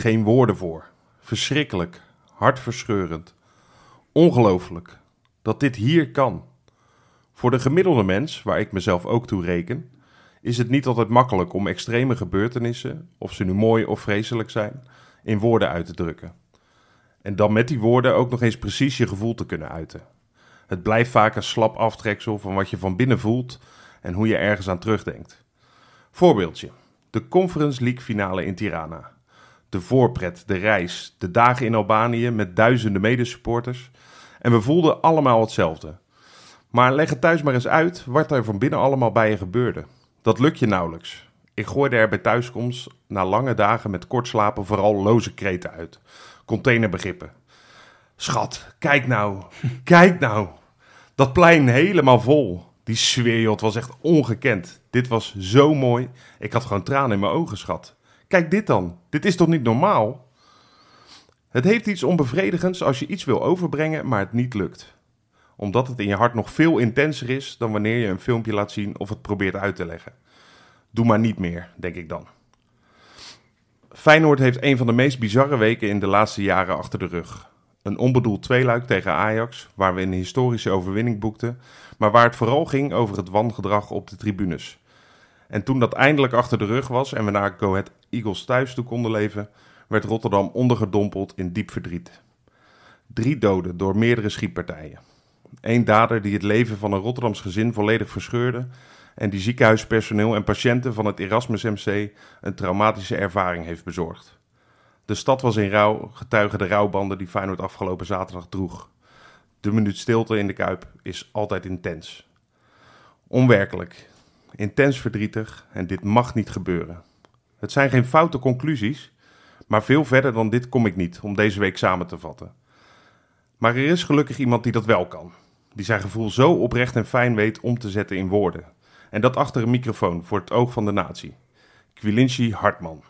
Geen woorden voor. Verschrikkelijk. Hartverscheurend. Ongelooflijk. Dat dit hier kan. Voor de gemiddelde mens, waar ik mezelf ook toe reken, is het niet altijd makkelijk om extreme gebeurtenissen, of ze nu mooi of vreselijk zijn, in woorden uit te drukken. En dan met die woorden ook nog eens precies je gevoel te kunnen uiten. Het blijft vaak een slap aftreksel van wat je van binnen voelt en hoe je ergens aan terugdenkt. Voorbeeldje. De Conference League finale in Tirana. De voorpret, de reis, de dagen in Albanië met duizenden medesupporters. En we voelden allemaal hetzelfde. Maar leg het thuis maar eens uit wat er van binnen allemaal bij je gebeurde. Dat lukt je nauwelijks. Ik gooide er bij thuiskomst na lange dagen met kort slapen vooral loze kreten uit. Containerbegrippen. Schat, kijk nou, kijk nou. Dat plein helemaal vol. Die sfeer, joh, het was echt ongekend. Dit was zo mooi. Ik had gewoon tranen in mijn ogen, schat. Kijk dit dan. Dit is toch niet normaal? Het heeft iets onbevredigends als je iets wil overbrengen, maar het niet lukt. Omdat het in je hart nog veel intenser is dan wanneer je een filmpje laat zien of het probeert uit te leggen. Doe maar niet meer, denk ik dan. Feyenoord heeft een van de meest bizarre weken in de laatste jaren achter de rug. Een onbedoeld tweeluik tegen Ajax, waar we een historische overwinning boekten, maar waar het vooral ging over het wangedrag op de tribunes. En toen dat eindelijk achter de rug was en we naar Eagles thuis toe konden leven, werd Rotterdam ondergedompeld in diep verdriet. Drie doden door meerdere schietpartijen. Eén dader die het leven van een Rotterdams gezin volledig verscheurde en die ziekenhuispersoneel en patiënten van het Erasmus MC een traumatische ervaring heeft bezorgd. De stad was in rouw, getuigen de rouwbanden die Feyenoord afgelopen zaterdag droeg. De minuut stilte in de Kuip is altijd intens. Onwerkelijk, intens verdrietig en dit mag niet gebeuren. Het zijn geen foute conclusies, maar veel verder dan dit kom ik niet om deze week samen te vatten. Maar er is gelukkig iemand die dat wel kan. Die zijn gevoel zo oprecht en fijn weet om te zetten in woorden. En dat achter een microfoon voor het oog van de natie. Quilinci Hartman.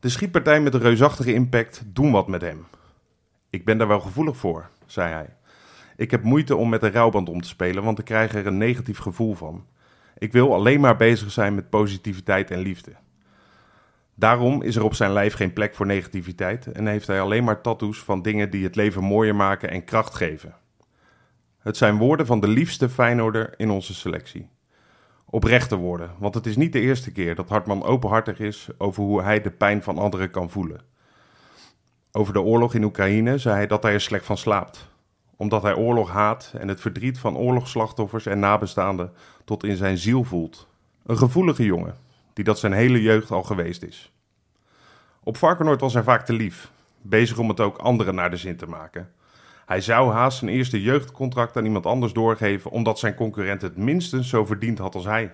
De schietpartij met een reusachtige impact doen wat met hem. Ik ben daar wel gevoelig voor, zei hij. Ik heb moeite om met een rouwband om te spelen, want ik krijg er een negatief gevoel van. Ik wil alleen maar bezig zijn met positiviteit en liefde. Daarom is er op zijn lijf geen plek voor negativiteit en heeft hij alleen maar tattoos van dingen die het leven mooier maken en kracht geven. Het zijn woorden van de liefste Feyenoorder in onze selectie. Oprechte woorden, want het is niet de eerste keer dat Hartman openhartig is over hoe hij de pijn van anderen kan voelen. Over de oorlog in Oekraïne zei hij dat hij er slecht van slaapt, omdat hij oorlog haat en het verdriet van oorlogsslachtoffers en nabestaanden tot in zijn ziel voelt. Een gevoelige jongen, die dat zijn hele jeugd al geweest is. Op Varkenoord was hij vaak te lief, bezig om het ook anderen naar de zin te maken. Hij zou haast zijn eerste jeugdcontract aan iemand anders doorgeven, omdat zijn concurrent het minstens zo verdiend had als hij.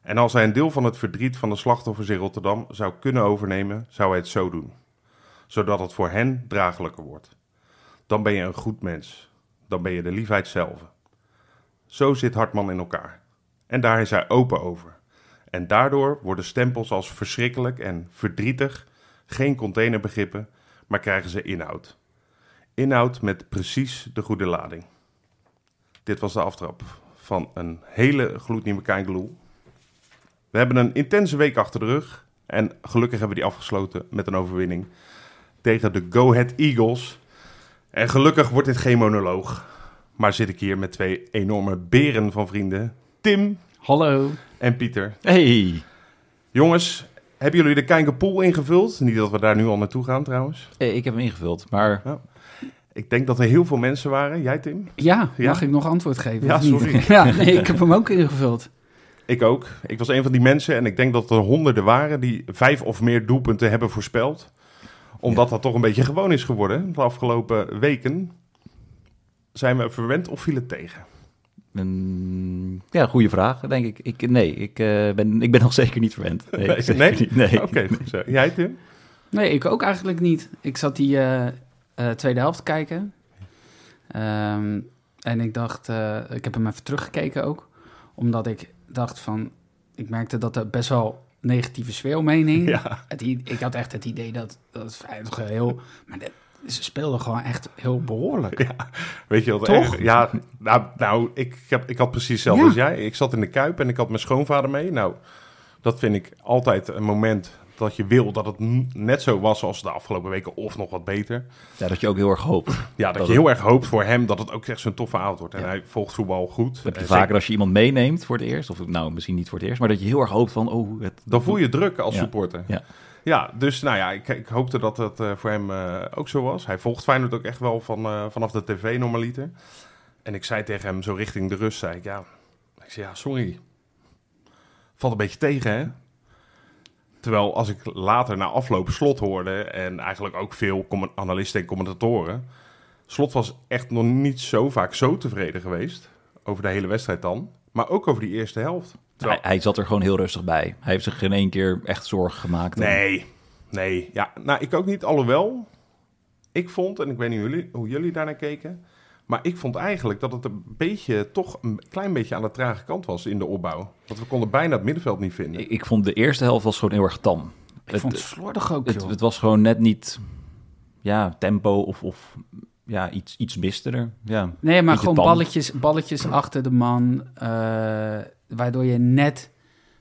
En als hij een deel van het verdriet van de slachtoffers in Rotterdam zou kunnen overnemen, zou hij het zo doen. Zodat het voor hen draaglijker wordt. Dan ben je een goed mens. Dan ben je de liefheid zelf. Zo zit Hartman in elkaar. En daar is hij open over. En daardoor worden stempels als verschrikkelijk en verdrietig geen containerbegrippen, maar krijgen ze inhoud. Inhoud met precies de goede lading. Dit was de aftrap van een hele gloednieuwe Keingloel. We hebben een intense week achter de rug. En gelukkig hebben we die afgesloten met een overwinning tegen de Go Ahead Eagles. En gelukkig wordt dit geen monoloog. Maar zit ik hier met twee enorme beren van vrienden. Tim Hallo. en Pieter. Hey. Jongens, hebben jullie de Kijkenpool ingevuld? Niet dat we daar nu al naartoe gaan trouwens. Eh, Ik heb hem ingevuld, maar Ik denk dat er heel veel mensen waren. Jij Tim? Ja, Ja? mag ik nog antwoord geven? Ja, sorry. Ja, nee, ik heb hem ook ingevuld. Ik ook. Ik was een van die mensen en ik denk dat er honderden waren die vijf of meer doelpunten hebben voorspeld. Omdat dat toch een beetje gewoon is geworden de afgelopen weken. Zijn we verwend of viel het tegen? ja, goede vraag, denk ik. ik nee, ik, eh, ben, ik ben nog zeker niet verwend. Nee, Nee? Nee? Oké. Jij Tim? Nee, ik ook eigenlijk niet. Ik zat die eh, eh, tweede helft te kijken. Ehm, en ik dacht, eh, ik heb hem even teruggekeken ook. Omdat ik dacht van, ik merkte dat er best wel negatieve sfeer omheen hing. Ja. Het, ik had echt het idee dat, dat het Feyenoord heel... Maar ze speelden gewoon echt heel behoorlijk. Weet je wat Toch? erg- Ja, nou, nou ik, heb, ik had precies hetzelfde Ja. als jij. Ik zat in de Kuip en ik had mijn schoonvader mee. Nou, dat vind ik altijd een moment dat je wil dat het net zo was als de afgelopen weken of nog wat beter. Ja, dat je ook heel erg hoopt. Ja, dat, Dat je het- heel erg hoopt voor hem dat het ook echt zo'n toffe avond wordt. En Ja. hij volgt voetbal goed. Dat heb je En vaker zeker- als je iemand meeneemt voor het eerst. Of nou, misschien niet voor het eerst. Maar dat je heel erg hoopt van, oh... Het, Dan voel je druk als Ja. supporter. Ja. Ja, dus nou ja, ik, ik hoopte dat dat eh, voor hem eh, ook zo was. Hij volgt Feyenoord ook echt wel van, eh, vanaf de tv normaliter. En ik zei tegen hem zo richting de rust, zei ik, ja, ik zei, ja, sorry. Valt een beetje tegen, hè? Terwijl als ik later na afloop Slot hoorde en eigenlijk ook veel analisten en commentatoren, Slot was echt nog niet zo vaak zo tevreden geweest over de hele wedstrijd dan, maar ook over die eerste helft. Terwijl- hij, hij zat er gewoon heel rustig bij. Hij heeft zich geen één keer echt zorgen gemaakt. Nee, nee. Ja, nou, ik ook niet. Alhoewel, ik vond, en ik weet niet hoe jullie, hoe jullie daarnaar keken... maar ik vond eigenlijk dat het een beetje, toch een klein beetje aan de trage kant was in de opbouw. Want we konden bijna het middenveld niet vinden. Ik, ik vond de eerste helft was gewoon heel erg tam. Ik vond het slordig ook, Het, joh. het was gewoon net niet... Ja, tempo of... of ja, iets, iets miste er. Ja. Nee, maar gewoon tam. balletjes, balletjes achter de man. eh, waardoor je net,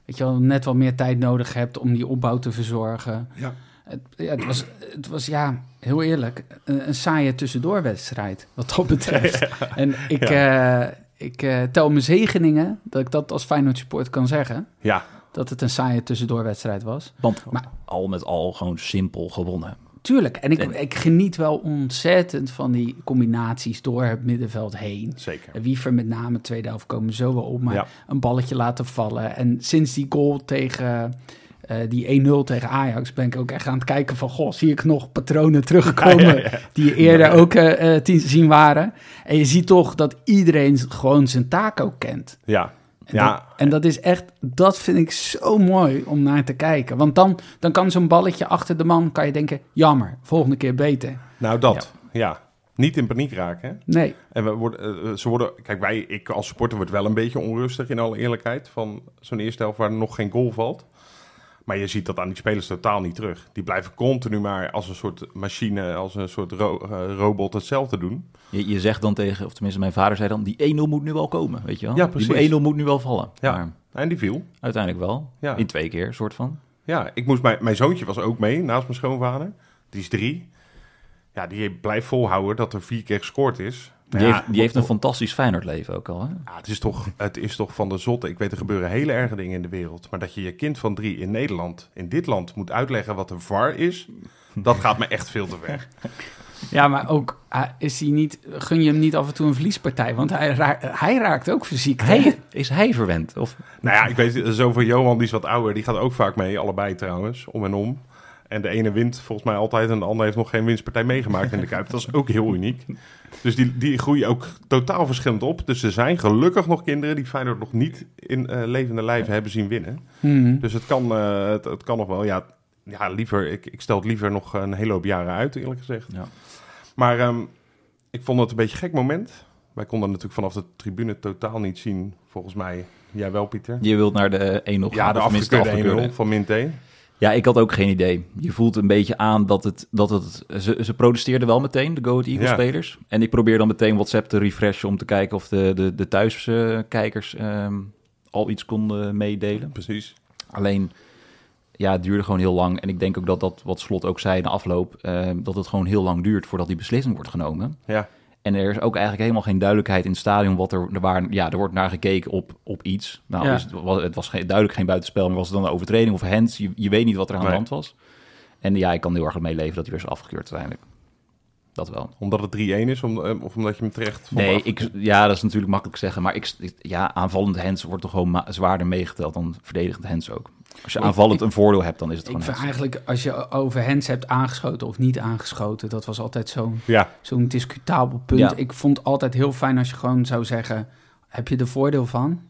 weet je wel, net wat meer tijd nodig hebt om die opbouw te verzorgen. Ja. Het, ja, het, was, het was, ja, heel eerlijk, een, een saaie tussendoorwedstrijd, wat dat betreft. En ik, eh, ik eh, tel mijn zegeningen, dat ik dat als Feyenoord support kan zeggen, Ja, dat het een saaie tussendoorwedstrijd was. Want Maar- al met al gewoon simpel gewonnen. Tuurlijk, en ik, En- ik geniet wel ontzettend van die combinaties door het middenveld heen. zeker. Wiever met name, tweede helft komen zo wel op. Maar Ja. een balletje laten vallen. En sinds die goal tegen eh, die 1-0 tegen Ajax ben ik ook echt aan het kijken van... Goh, zie ik nog patronen terugkomen Ja, ja, ja. die eerder ook eh, eh, te zien waren. En je ziet toch dat iedereen gewoon zijn taak ook kent. Ja, En, ja. dat, en dat is echt, dat vind ik zo mooi om naar te kijken. Want dan, dan kan zo'n balletje achter de man, kan je denken, jammer, volgende keer beter. nou dat. Ja. Niet in paniek raken, hè? Nee, En we worden, ze worden, kijk, wij, ik als supporter word wel een beetje onrustig in alle eerlijkheid van zo'n eerste helft waar nog geen goal valt. Maar je ziet dat aan die spelers totaal niet terug. Die blijven continu maar als een soort machine, als een soort ro- eh, robot hetzelfde doen. Je, je zegt dan tegen, of tenminste mijn vader zei dan, die 1-0 moet nu wel komen, weet je wel? Ja, Die precies. 1-0 moet nu wel vallen. Ja. Maar En die viel. uiteindelijk wel. Ja. In twee keer, soort van. Ja, ik moest, mijn, mijn zoontje was ook mee, naast mijn schoonvader. Die is drie. Ja, die blijft volhouden dat er vier keer gescoord is. Die, ja, heeft, die heeft een fantastisch Feyenoord leven ook al, hè? Ja, het, is toch, het is toch van de zotte. Ik weet, er gebeuren hele erge dingen in de wereld. Maar dat je je kind van drie in Nederland, in dit land, moet uitleggen wat een VAR is... dat gaat me echt veel te ver. Ja, maar ook is hij niet, gun je hem niet af en toe een verliespartij? Want hij, raakt, hij raakt ook fysiek. Hij, is hij verwend? Of, Nou ja, ik weet, zo van Johan, die is wat ouder. Die gaat ook vaak mee, allebei trouwens, om en om. En de ene wint volgens mij altijd en de ander heeft nog geen winstpartij meegemaakt in de Kuip. Dat is ook heel uniek. Dus die, die groeien ook totaal verschillend op. Dus er zijn gelukkig nog kinderen die Feyenoord nog niet in eh, levende lijven hebben zien winnen. Mhm. Dus het kan, eh, het, het kan nog wel. Ja, ja liever, ik, ik stel het liever nog een hele hoop jaren uit, eerlijk gezegd. Ja. Maar ehm, ik vond het een beetje een gek moment. Wij konden natuurlijk vanaf de tribune totaal niet zien, volgens mij. Jij wel, Pieter? je wilt naar de 1-0 gaan, Ja, de tenminste afgekeurde 1-0 van Minté. Ja, ik had ook geen idee. Je voelt een beetje aan dat het... Dat het ze, ze protesteerden wel meteen, de Go Ahead Eagles Ja. spelers. En ik probeer dan meteen WhatsApp te refreshen... om te kijken of de, de, de thuiskijkers ehm, al iets konden meedelen. Precies. Alleen, ja, het duurde gewoon heel lang. En ik denk ook dat dat, wat Slot ook zei in de afloop... ehm, dat het gewoon heel lang duurt voordat die beslissing wordt genomen. Ja, En er is ook eigenlijk helemaal geen duidelijkheid in het stadion wat er, waar, ja, er wordt naar gekeken op, op iets. Nou, Ja. het, was, het was geen, duidelijk geen buitenspel, maar was het dan een overtreding of hands? Je, je weet niet wat er aan Nee. de hand was. En ja, ik kan heel erg meeleven dat hij weer is afgekeurd uiteindelijk. Dat wel. omdat het 3-1 is, om, eh, of omdat je hem terecht vond Nee, af- ik, ja, dat is natuurlijk makkelijk zeggen, maar ik, ja, aanvallend hands wordt toch gewoon zwaarder meegeteld dan verdedigend hands ook. Als je aanvallend ik- een voordeel hebt, dan is het Ik gewoon eigenlijk, als je over hands hebt aangeschoten of niet aangeschoten, dat was altijd zo'n Ja, zo'n discutabel punt. Ja. Ik vond het altijd heel fijn als je gewoon zou zeggen, heb je er voordeel van?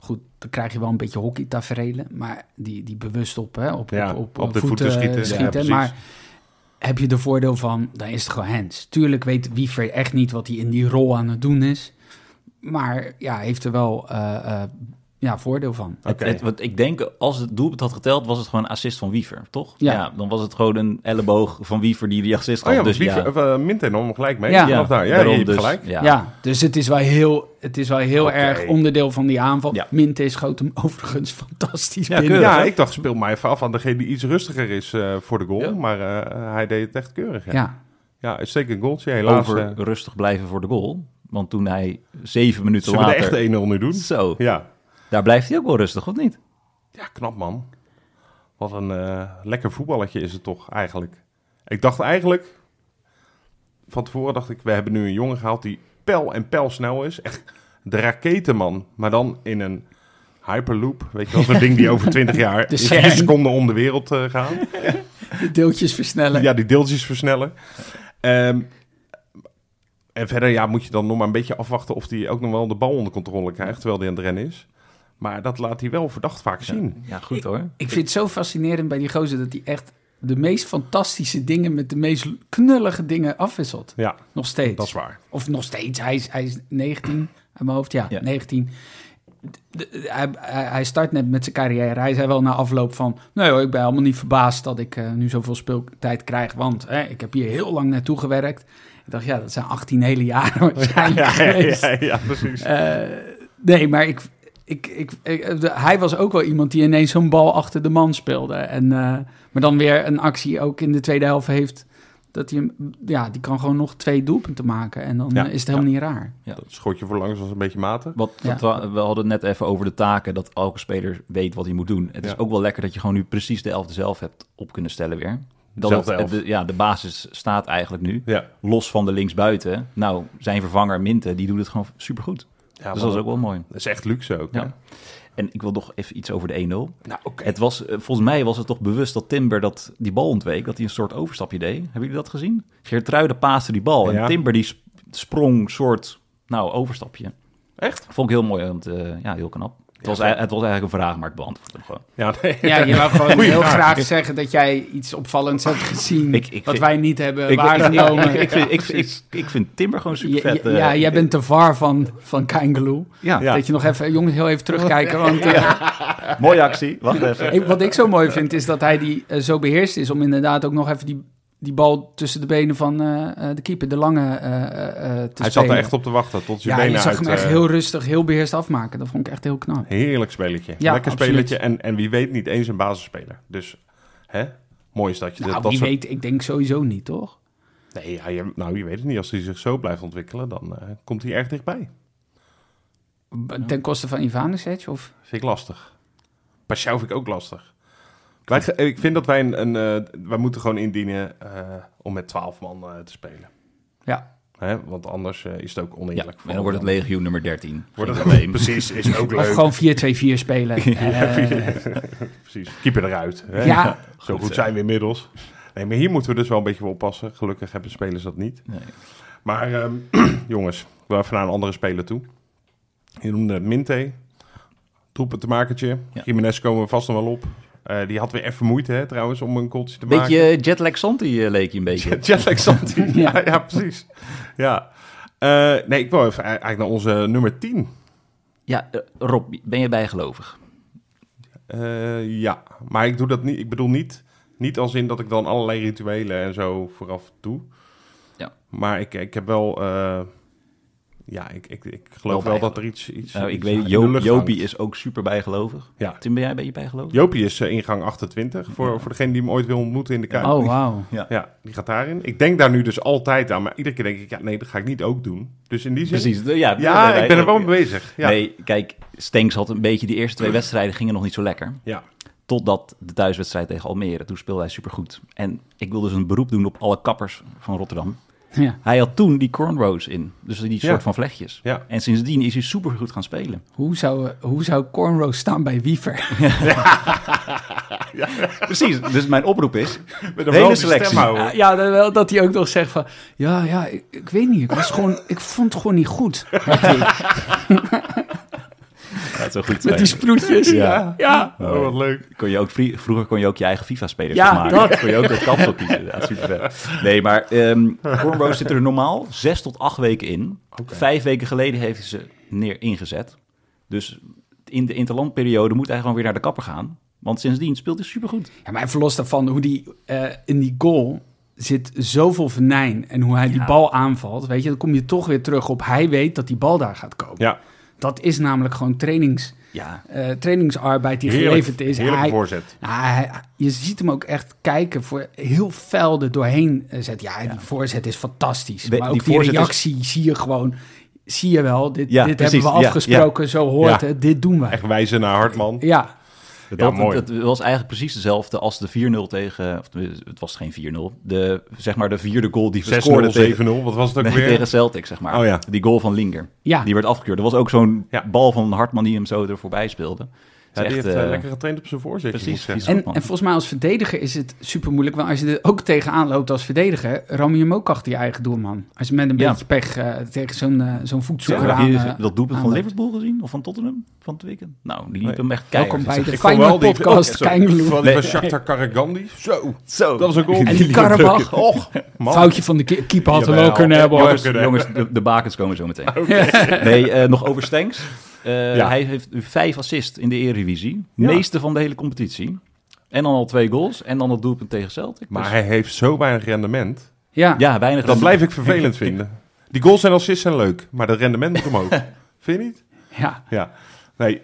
Goed, dan krijg je wel een beetje hockeytaferelen, maar die, die bewust op, hè, op, Ja, op, op, op de voeten, voeten schieten. schieten. Ja, precies. maar heb je er voordeel van, dan is het gewoon hands. Tuurlijk weet Wiever echt niet wat hij in die rol aan het doen is. Maar ja, heeft er wel eh, eh, ja, voordeel van. Het- Oké. het- want ik denk, als het doelpunt had geteld, was het gewoon een assist van Wiever, toch? Ja. dan was het gewoon een elleboog van Wiever die die assist Oh had. ja, dus dus wie, ja, uh, Minte nam hem gelijk mee. Ja. Daar. Ja, daarom je hebt dus, gelijk. Ja. Ja. dus het is wel heel, het is wel heel erg onderdeel van die aanval. Ja. Minte schoot hem overigens fantastisch Ja, binnen. keurig. Ja, ik dacht, speel mij even af aan degene die iets rustiger is eh, voor de goal. Ja. Maar eh, hij deed het echt keurig. Ja, ja. Ja. uitstekend goaltje. Helaas Over eh, rustig blijven voor de goal. Want toen hij zeven minuten zullen we de later... echte 1-0 nu doen. Zo, Ja. Daar blijft hij ook wel rustig, of niet? ja, knap man. Wat een eh, lekker voetballetje is het toch eigenlijk. Ik dacht eigenlijk, van tevoren dacht ik, we hebben nu een jongen gehaald die pijl en pijl snel is. Echt de raketenman, maar dan in een hyperloop. Weet je wel, zo'n ding die over 20 jaar De in CERN. 4 seconden om de wereld eh gaan. De deeltjes versnellen. Ja, die deeltjes versnellen. Ehm, en verder ja, moet je dan nog maar een beetje afwachten of hij ook nog wel de bal onder controle krijgt, terwijl hij aan het rennen is. Maar dat laat hij wel verdacht vaak zien. Ja, goed hoor. Ik vind het zo fascinerend bij die gozer dat hij echt de meest fantastische dingen met de meest knullige dingen afwisselt. Ja, Nog steeds. dat is waar. Of nog steeds. Hij is, hij is 19 uit mijn hoofd. Ja, Ja. 19. De- de- hij, hij, start net met zijn carrière. Hij zei wel na afloop van... Nee hoor, ik ben helemaal niet verbaasd dat ik eh, nu zoveel speeltijd krijg. Want hè, ik heb hier heel lang naartoe gewerkt. Ik dacht, ja, dat zijn 18 hele jaren waarschijnlijk Ja, ja, geweest. ja, ja, precies. Eh, nee, maar ik, ik, ik, ik- de- hij was ook wel iemand die ineens zo'n bal achter de man speelde. En, eh, maar dan weer een actie ook in de tweede helft heeft. Dat hij hem, ja, die kan gewoon nog twee doelpunten maken. En dan Ja, eh, is het helemaal niet raar. Dat schotje voor langs was een beetje matig. Wat, Ja. wat we, we hadden het net even over de taken, dat elke speler weet wat hij moet doen. Het Ja. is ook wel lekker dat je gewoon nu precies de elfde zelf hebt op kunnen stellen weer. Dat Zelfde het- elf. de, ja, de basis staat eigenlijk nu. Ja, Los van de linksbuiten. Nou, zijn vervanger Minte, die doet het gewoon supergoed. Ja dus dat is ook wel mooi. dat is echt luxe ook. Ja. hè? En ik wil nog even iets over de 1-0. Nou, oké. Het was, eh, volgens mij was het toch bewust dat Timber dat, die bal ontweek. Dat hij een soort overstapje deed. Hebben jullie dat gezien? Geertruide paaste die bal. Ja. En Timber die sp- sprong soort, nou, overstapje. Echt? Vond ik heel mooi, want eh, ja, heel knap. Het, was, ei- het was eigenlijk een vraag, maar ik beantwoord hem gewoon. Ja, nee. Ja, je wou gewoon Goeie heel vraag. graag zeggen dat jij iets opvallends hebt gezien. Ik- ik wat vind- wij niet hebben Ik, waargenomen. ik, ik, vind, ik, ik, ik vind Timber gewoon super vet. Ja, ja, jij bent de var van, van Kangaloo. ja, Ja. Dat je nog even, jongens, heel even terugkijken. Want eh, mooie actie. Wacht even. wat ik zo mooi vind, is dat hij die eh, zo beheerst is om inderdaad ook nog even die, die bal tussen de benen van eh, eh, de keeper, de lange, eh, eh, te Hij spelen. zat er echt op te wachten tot je Ja, benen je zag uit... hem echt heel rustig, heel beheerst afmaken. Dat vond ik echt heel knap. Heerlijk spelletje. Ja, Lekker absoluut. spelletje. En, en wie weet niet eens een basisspeler. Dus, hè? Mooi is dat je Nou, dat, dat wie soort- weet, ik denk sowieso niet, toch? Nee, ja, je, nou, je weet het niet. Als hij zich zo blijft ontwikkelen, dan komt hij erg dichtbij. Ten koste van Ivanisevic? Of? Vind ik lastig. Pashao vind ik ook lastig. Wij, ik vind dat wij een... een eh, wij moeten gewoon indienen eh, om met 12 man eh, te spelen. Ja. Hè? Want anders is het ook Ja, oneerlijk. en dan wordt het legioen nummer 13. Wordt het probleem. Precies, is ook Of leuk. gewoon 4-2-4 spelen. Eh, Precies. Keeper eruit. Hè? ja, Zo goed Goed, zijn we inmiddels. Nee, maar hier moeten we dus wel een beetje voor oppassen. Gelukkig hebben spelers dat niet. Nee. Maar ehm, jongens, we gaan even naar een andere speler toe. Je noemde het Minte. Doelpunt te makertje. Ja. Jiménez komen we vast nog wel op. Eh, die had weer even moeite hè, trouwens om een goaltje te maken. Beetje jetlag Santi eh, leek je een beetje. Jetlag Santi. ja. Ja. ja, precies. Ja. Eh, nee, ik wil even eigenlijk naar onze nummer 10. Ja, Rob, ben je bijgelovig? Eh, ja, maar ik doe dat niet. Ik bedoel niet, niet als in dat ik dan allerlei rituelen en zo vooraf doe. Ja. Maar ik, ik heb wel. Ja, ik, ik, ik geloof Wel wel, dat er iets. iets Nou, ik iets weet, Jo- Jopie hangt. is ook super bijgelovig. Ja. Tim, ben jij ben je bijgelovig? Jopie is eh, ingang 28 voor, Ja. voor degene die hem ooit wil ontmoeten in de Kuip. oh wauw. Ja, die gaat daarin. Ik denk daar nu dus altijd aan, maar iedere keer denk ik, ja, nee, dat ga ik niet ook doen. Dus in die zin. Precies. Ja, Ja, ik ben er wel mee bezig. Ja. Nee, kijk, Stenks had een beetje... Die eerste twee wedstrijden gingen nog niet zo lekker. Ja. Totdat de thuiswedstrijd tegen Almere. Toen speelde hij supergoed. En ik wil dus een beroep doen op alle kappers van Rotterdam. Ja. Hij had toen die cornrows in. Dus die Ja. soort van vlechtjes. Ja. En sindsdien is hij supergoed gaan spelen. Hoe zou, hoe zou cornrow staan bij Wiever? Precies. Dus mijn oproep is... Met een Hele selectie. Ja, dat hij ook nog zegt van... Ja, ja, ik, ik weet niet. Ik, was gewoon, ik vond het gewoon niet goed. Zou goed met die sproetjes. Ja. ja. Oh, wat leuk. Kon je ook, vroeger kon je ook je eigen FIFA-spelers Ja, maken. dat. Kon je ook dat kapsel kiezen. Ja, super vet. Nee, maar ehm cornrows zitten er normaal zes tot acht weken in. Vijf weken geleden heeft hij ze neer ingezet. Dus in de interlandperiode moet hij gewoon weer naar de kapper gaan. Want sindsdien speelt hij supergoed. Ja, maar even los daarvan, hoe die eh, in die goal zit zoveel venijn en hoe hij die bal aanvalt, weet je, dan kom je toch weer terug op hij weet dat die bal daar gaat komen. Ja, Dat is namelijk gewoon trainings, Ja, eh, trainingsarbeid die heerlijk. geleverd is. Heerlijke Hij, voorzet. nou, hij- je ziet hem ook echt kijken voor heel fel er doorheen eh, zet. Ja, die voorzet is fantastisch. We- maar ook die die, voorzet is- reactie zie je gewoon. Zie je wel, dit, Ja, dit hebben we Ja, afgesproken, zo hoort Ja. het, dit doen wij. Echt wijzen naar Hartman. Ja, dat, mooi. Het, het was eigenlijk precies hetzelfde als de 4-0 tegen... Of, het was geen 4-0. De, zeg maar de vierde goal die we 6-0, scoorden tegen, 7-0. Wat was het ook nee, weer? tegen Celtic, zeg maar. Oh ja. Die goal van Linger. ja. Die werd afgekeurd. Dat was ook zo'n Ja. bal van Hartman die hem zo er voorbij speelde. Ja, die is heeft eh, eh, lekker getraind op zijn voorzet. precies, is- En, en volgens mij als verdediger is het super moeilijk. Want als je er ook tegenaan loopt als verdediger, ram je hem ook achter je eigen doelman. Als je met een Ja. beetje pech eh, tegen zo'n zo'n voetzoeker aan... je eh, dat doelpunt van Liverpool gezien? Of van Tottenham? Van het weekend? Nou, die liep Nee. hem echt keihard. Welkom bij de Feyenoord podcast, oh. Vooral die Nee. van Shakhtar Karagandi. Zo, Zo. dat was een goal. En die Karabach. Och, man. Foutje van de keeper had Jawel, wel kunnen hebben. Jongens, de, bakens komen zo meteen. Nee, eh, nog over Stenks. Eh, Ja. Hij heeft vijf assists in de Eredivisie. Ja. Meeste van de hele competitie. En dan al twee goals. En dan het doelpunt tegen Celtic. Maar Dus- hij heeft zo weinig rendement. Ja, ja, weinig. Dat blijf ik vervelend vinden. Die goals en assists zijn leuk, maar dat rendement moet omhoog. Vind je niet? ja. Ja. Nee.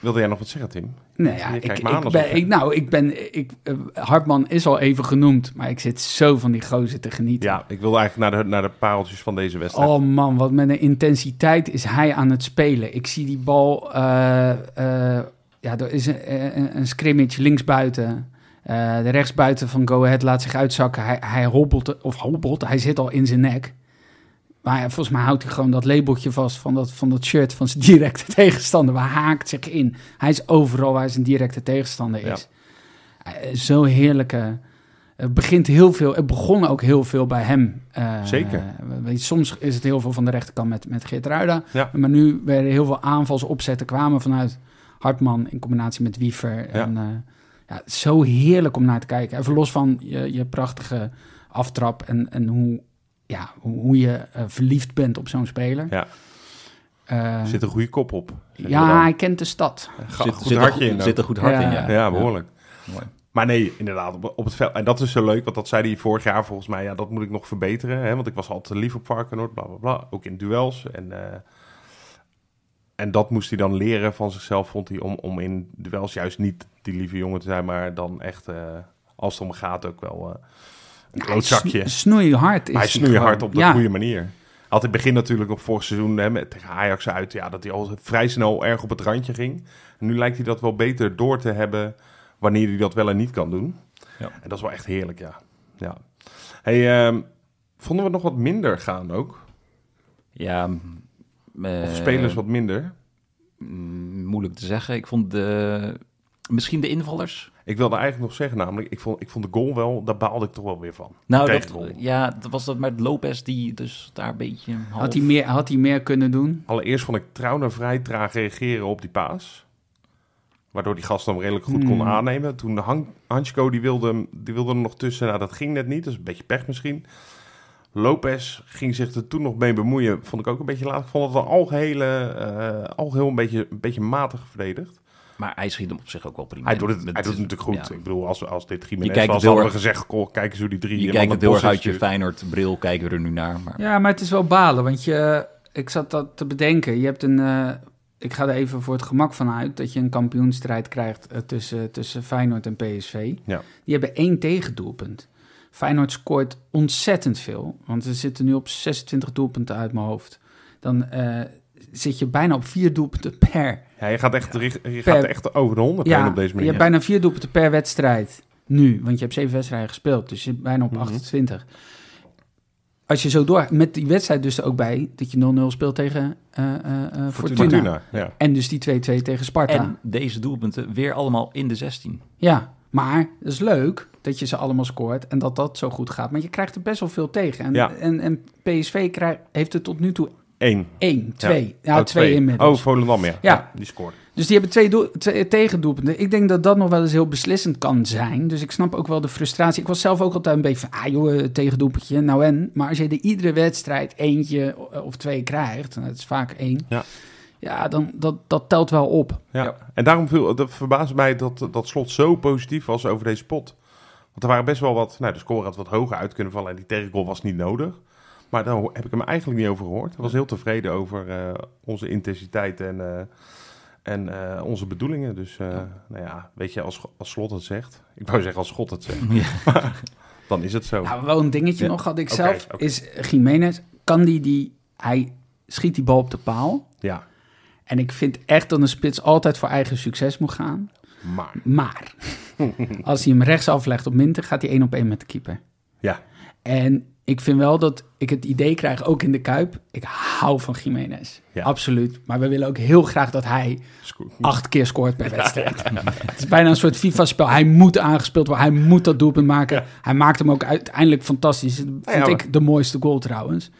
Wilde jij nog wat zeggen, Tim? Nee, ja, ik, ik ben, ik, nou, ik ben, ik, eh, Hartman is al even genoemd, maar ik zit zo van die gozer te genieten. Ja, ik wilde eigenlijk naar de, naar de pareltjes van deze wedstrijd. Oh man, wat met een intensiteit is hij aan het spelen. Ik zie die bal, eh, eh, ja, er is een, een, een scrimmage linksbuiten. De rechtsbuiten van Go Ahead laat zich uitzakken. Hij, hij hobbelt, of hobbelt, hij zit al in zijn nek. Maar ja, volgens mij houdt hij gewoon dat labeltje vast van dat, van dat shirt van zijn directe tegenstander. Waar haakt zich in. Hij is overal waar zijn directe tegenstander is. Eh, Zo heerlijke... Het begint heel veel, het begon ook heel veel bij hem. Eh, Zeker. soms is het heel veel van de rechterkant met, met Geert Ruida. Ja. Maar nu werden heel veel aanvalsopzetten kwamen vanuit Hartman in combinatie met Wiever. En, eh, ja, zo heerlijk om naar te kijken. Even los van je, je prachtige aftrap en, en hoe, ja, hoe je eh, verliefd bent op zo'n speler. Ja. Eh, Er zit een goede kop op. ja, hij kent de stad. Ga- zit, goed zit, hartje een, in. zit een goed hart Ja. in, ja. Ja, behoorlijk. Mooi. Maar nee, inderdaad, op, op het veld. En dat is zo leuk, want dat zei hij vorig jaar volgens mij. Ja, dat moet ik nog verbeteren. Hè, want ik was altijd lief op Varkenoord, bla bla bla. Ook in duels. En, eh, en dat moest hij dan leren van zichzelf, vond hij, om, om in duels juist niet die lieve jongen te zijn, maar dan echt, eh, als het om gaat, ook wel eh, een klootzakje. sno- Snoeihard is Maar hij snoeihard op de Ja. goede manier. Had in het begin natuurlijk nog vorig seizoen hè, met, tegen Ajax uit, ja, dat hij al vrij snel erg op het randje ging. En nu lijkt hij dat wel beter door te hebben wanneer hij dat wel en niet kan doen. Ja. En dat is wel echt heerlijk, ja. ja. Hey, ehm, vonden we nog wat minder gaan ook? Ja, Of eh, spelers wat minder? moeilijk te zeggen. Ik vond de, misschien de invallers. Ik wilde eigenlijk nog zeggen, namelijk, ik vond, ik vond de goal wel, daar baalde ik toch wel weer van. Nou, dat, ja, dat was dat met Lopez die dus daar een beetje half... Had hij, meer, had hij meer kunnen doen? Allereerst vond ik Trouwner vrij traag reageren op die paas. Waardoor die gast hem redelijk goed kon Hmm. aannemen. Toen Han Hansko die wilde, die wilde er nog tussen. Nou, dat ging net niet. Dat is een beetje pech misschien. Lopez ging zich er toen nog mee bemoeien. Vond ik ook een beetje laat. Ik vond het al algeheel, eh algeheel een, beetje, een beetje matig verdedigd. Maar hij schiet hem op zich ook wel prima. Hij doet het, Met- hij doet het natuurlijk goed. ja. Ik bedoel, als, als dit Jiménez was, hadden we gezegd... Goh, kijk eens hoe die drie Je kijkt het heel erg uit je instuurt. Feyenoord-bril, kijken we er nu naar. Maar Ja, maar het is wel balen, want je, ik zat dat te bedenken. Je hebt een, eh, ik ga er even voor het gemak van uit, dat je een kampioenstrijd krijgt eh, tussen, tussen Feyenoord en PSV. Ja. Die hebben één tegendoelpunt. Feyenoord scoort ontzettend veel, want ze zitten nu op 26 doelpunten uit mijn hoofd. Dan eh, zit je bijna op vier doelpunten per. Ja, je gaat echt, je Per- gaat echt over de 100 heen Ja, op deze je manier. hebt bijna vier doelpunten per wedstrijd nu, want je hebt zeven wedstrijden gespeeld, dus je zit bijna op Mhm. 28. Als je zo door, met die wedstrijd dus er ook bij, dat je 0-0 speelt tegen eh, eh, eh, Fortuna. Fortuna. Ja. En dus die 2-2 tegen Sparta. En deze doelpunten weer allemaal in de 16. Ja, maar het is leuk dat je ze allemaal scoort en dat dat zo goed gaat. Maar je krijgt er best wel veel tegen. En, Ja. en, en PSV krijgt, heeft er tot nu toe Eén. één, twee. Ja, Oh, twee, inmiddels. Oh, Volendam, ja. Ja. Die scoort. Dus die hebben twee, doel, twee tegendoelpunten. Ik denk dat dat nog wel eens heel beslissend kan zijn. Dus ik snap ook wel de frustratie. Ik was zelf ook altijd een beetje van, ah joh, tegendoelpuntje, nou en. Maar als je er iedere wedstrijd eentje of twee krijgt, en het is vaak één, Ja. ja, dan dat, dat telt wel op. Ja. Ja. En daarom viel, dat verbaast mij dat, dat slot zo positief was over deze pot. Want er waren best wel wat... Nou, de score had wat hoger uit kunnen vallen en die tegengoal was niet nodig. Maar daar heb ik hem eigenlijk niet over gehoord. Hij was heel tevreden over eh, onze intensiteit en, eh, en eh, onze bedoelingen. Dus, eh, nou ja, weet je, als, als slot het zegt... Ik wou zeggen als God het zegt. Ja. Dan is het zo. Nou, wel een dingetje Ja. nog had ik zelf. Is Jiménez, kan die die... Hij schiet die bal op de paal. Ja, En ik vind echt dat een spits altijd voor eigen succes moet gaan. maar... Maar als hij hem rechts aflegt op Minter, gaat hij één op één met de keeper. Ja, En ik vind wel dat ik het idee krijg, ook in de Kuip, ik hou van Jiménez. Ja. Absoluut. Maar we willen ook heel graag dat hij sco- acht keer scoort per wedstrijd. Het is bijna een soort FIFA-spel. Hij moet aangespeeld worden. Hij moet dat doelpunt maken. Hij maakt hem ook uiteindelijk fantastisch. Dat vond ja, maar- ik de mooiste goal trouwens.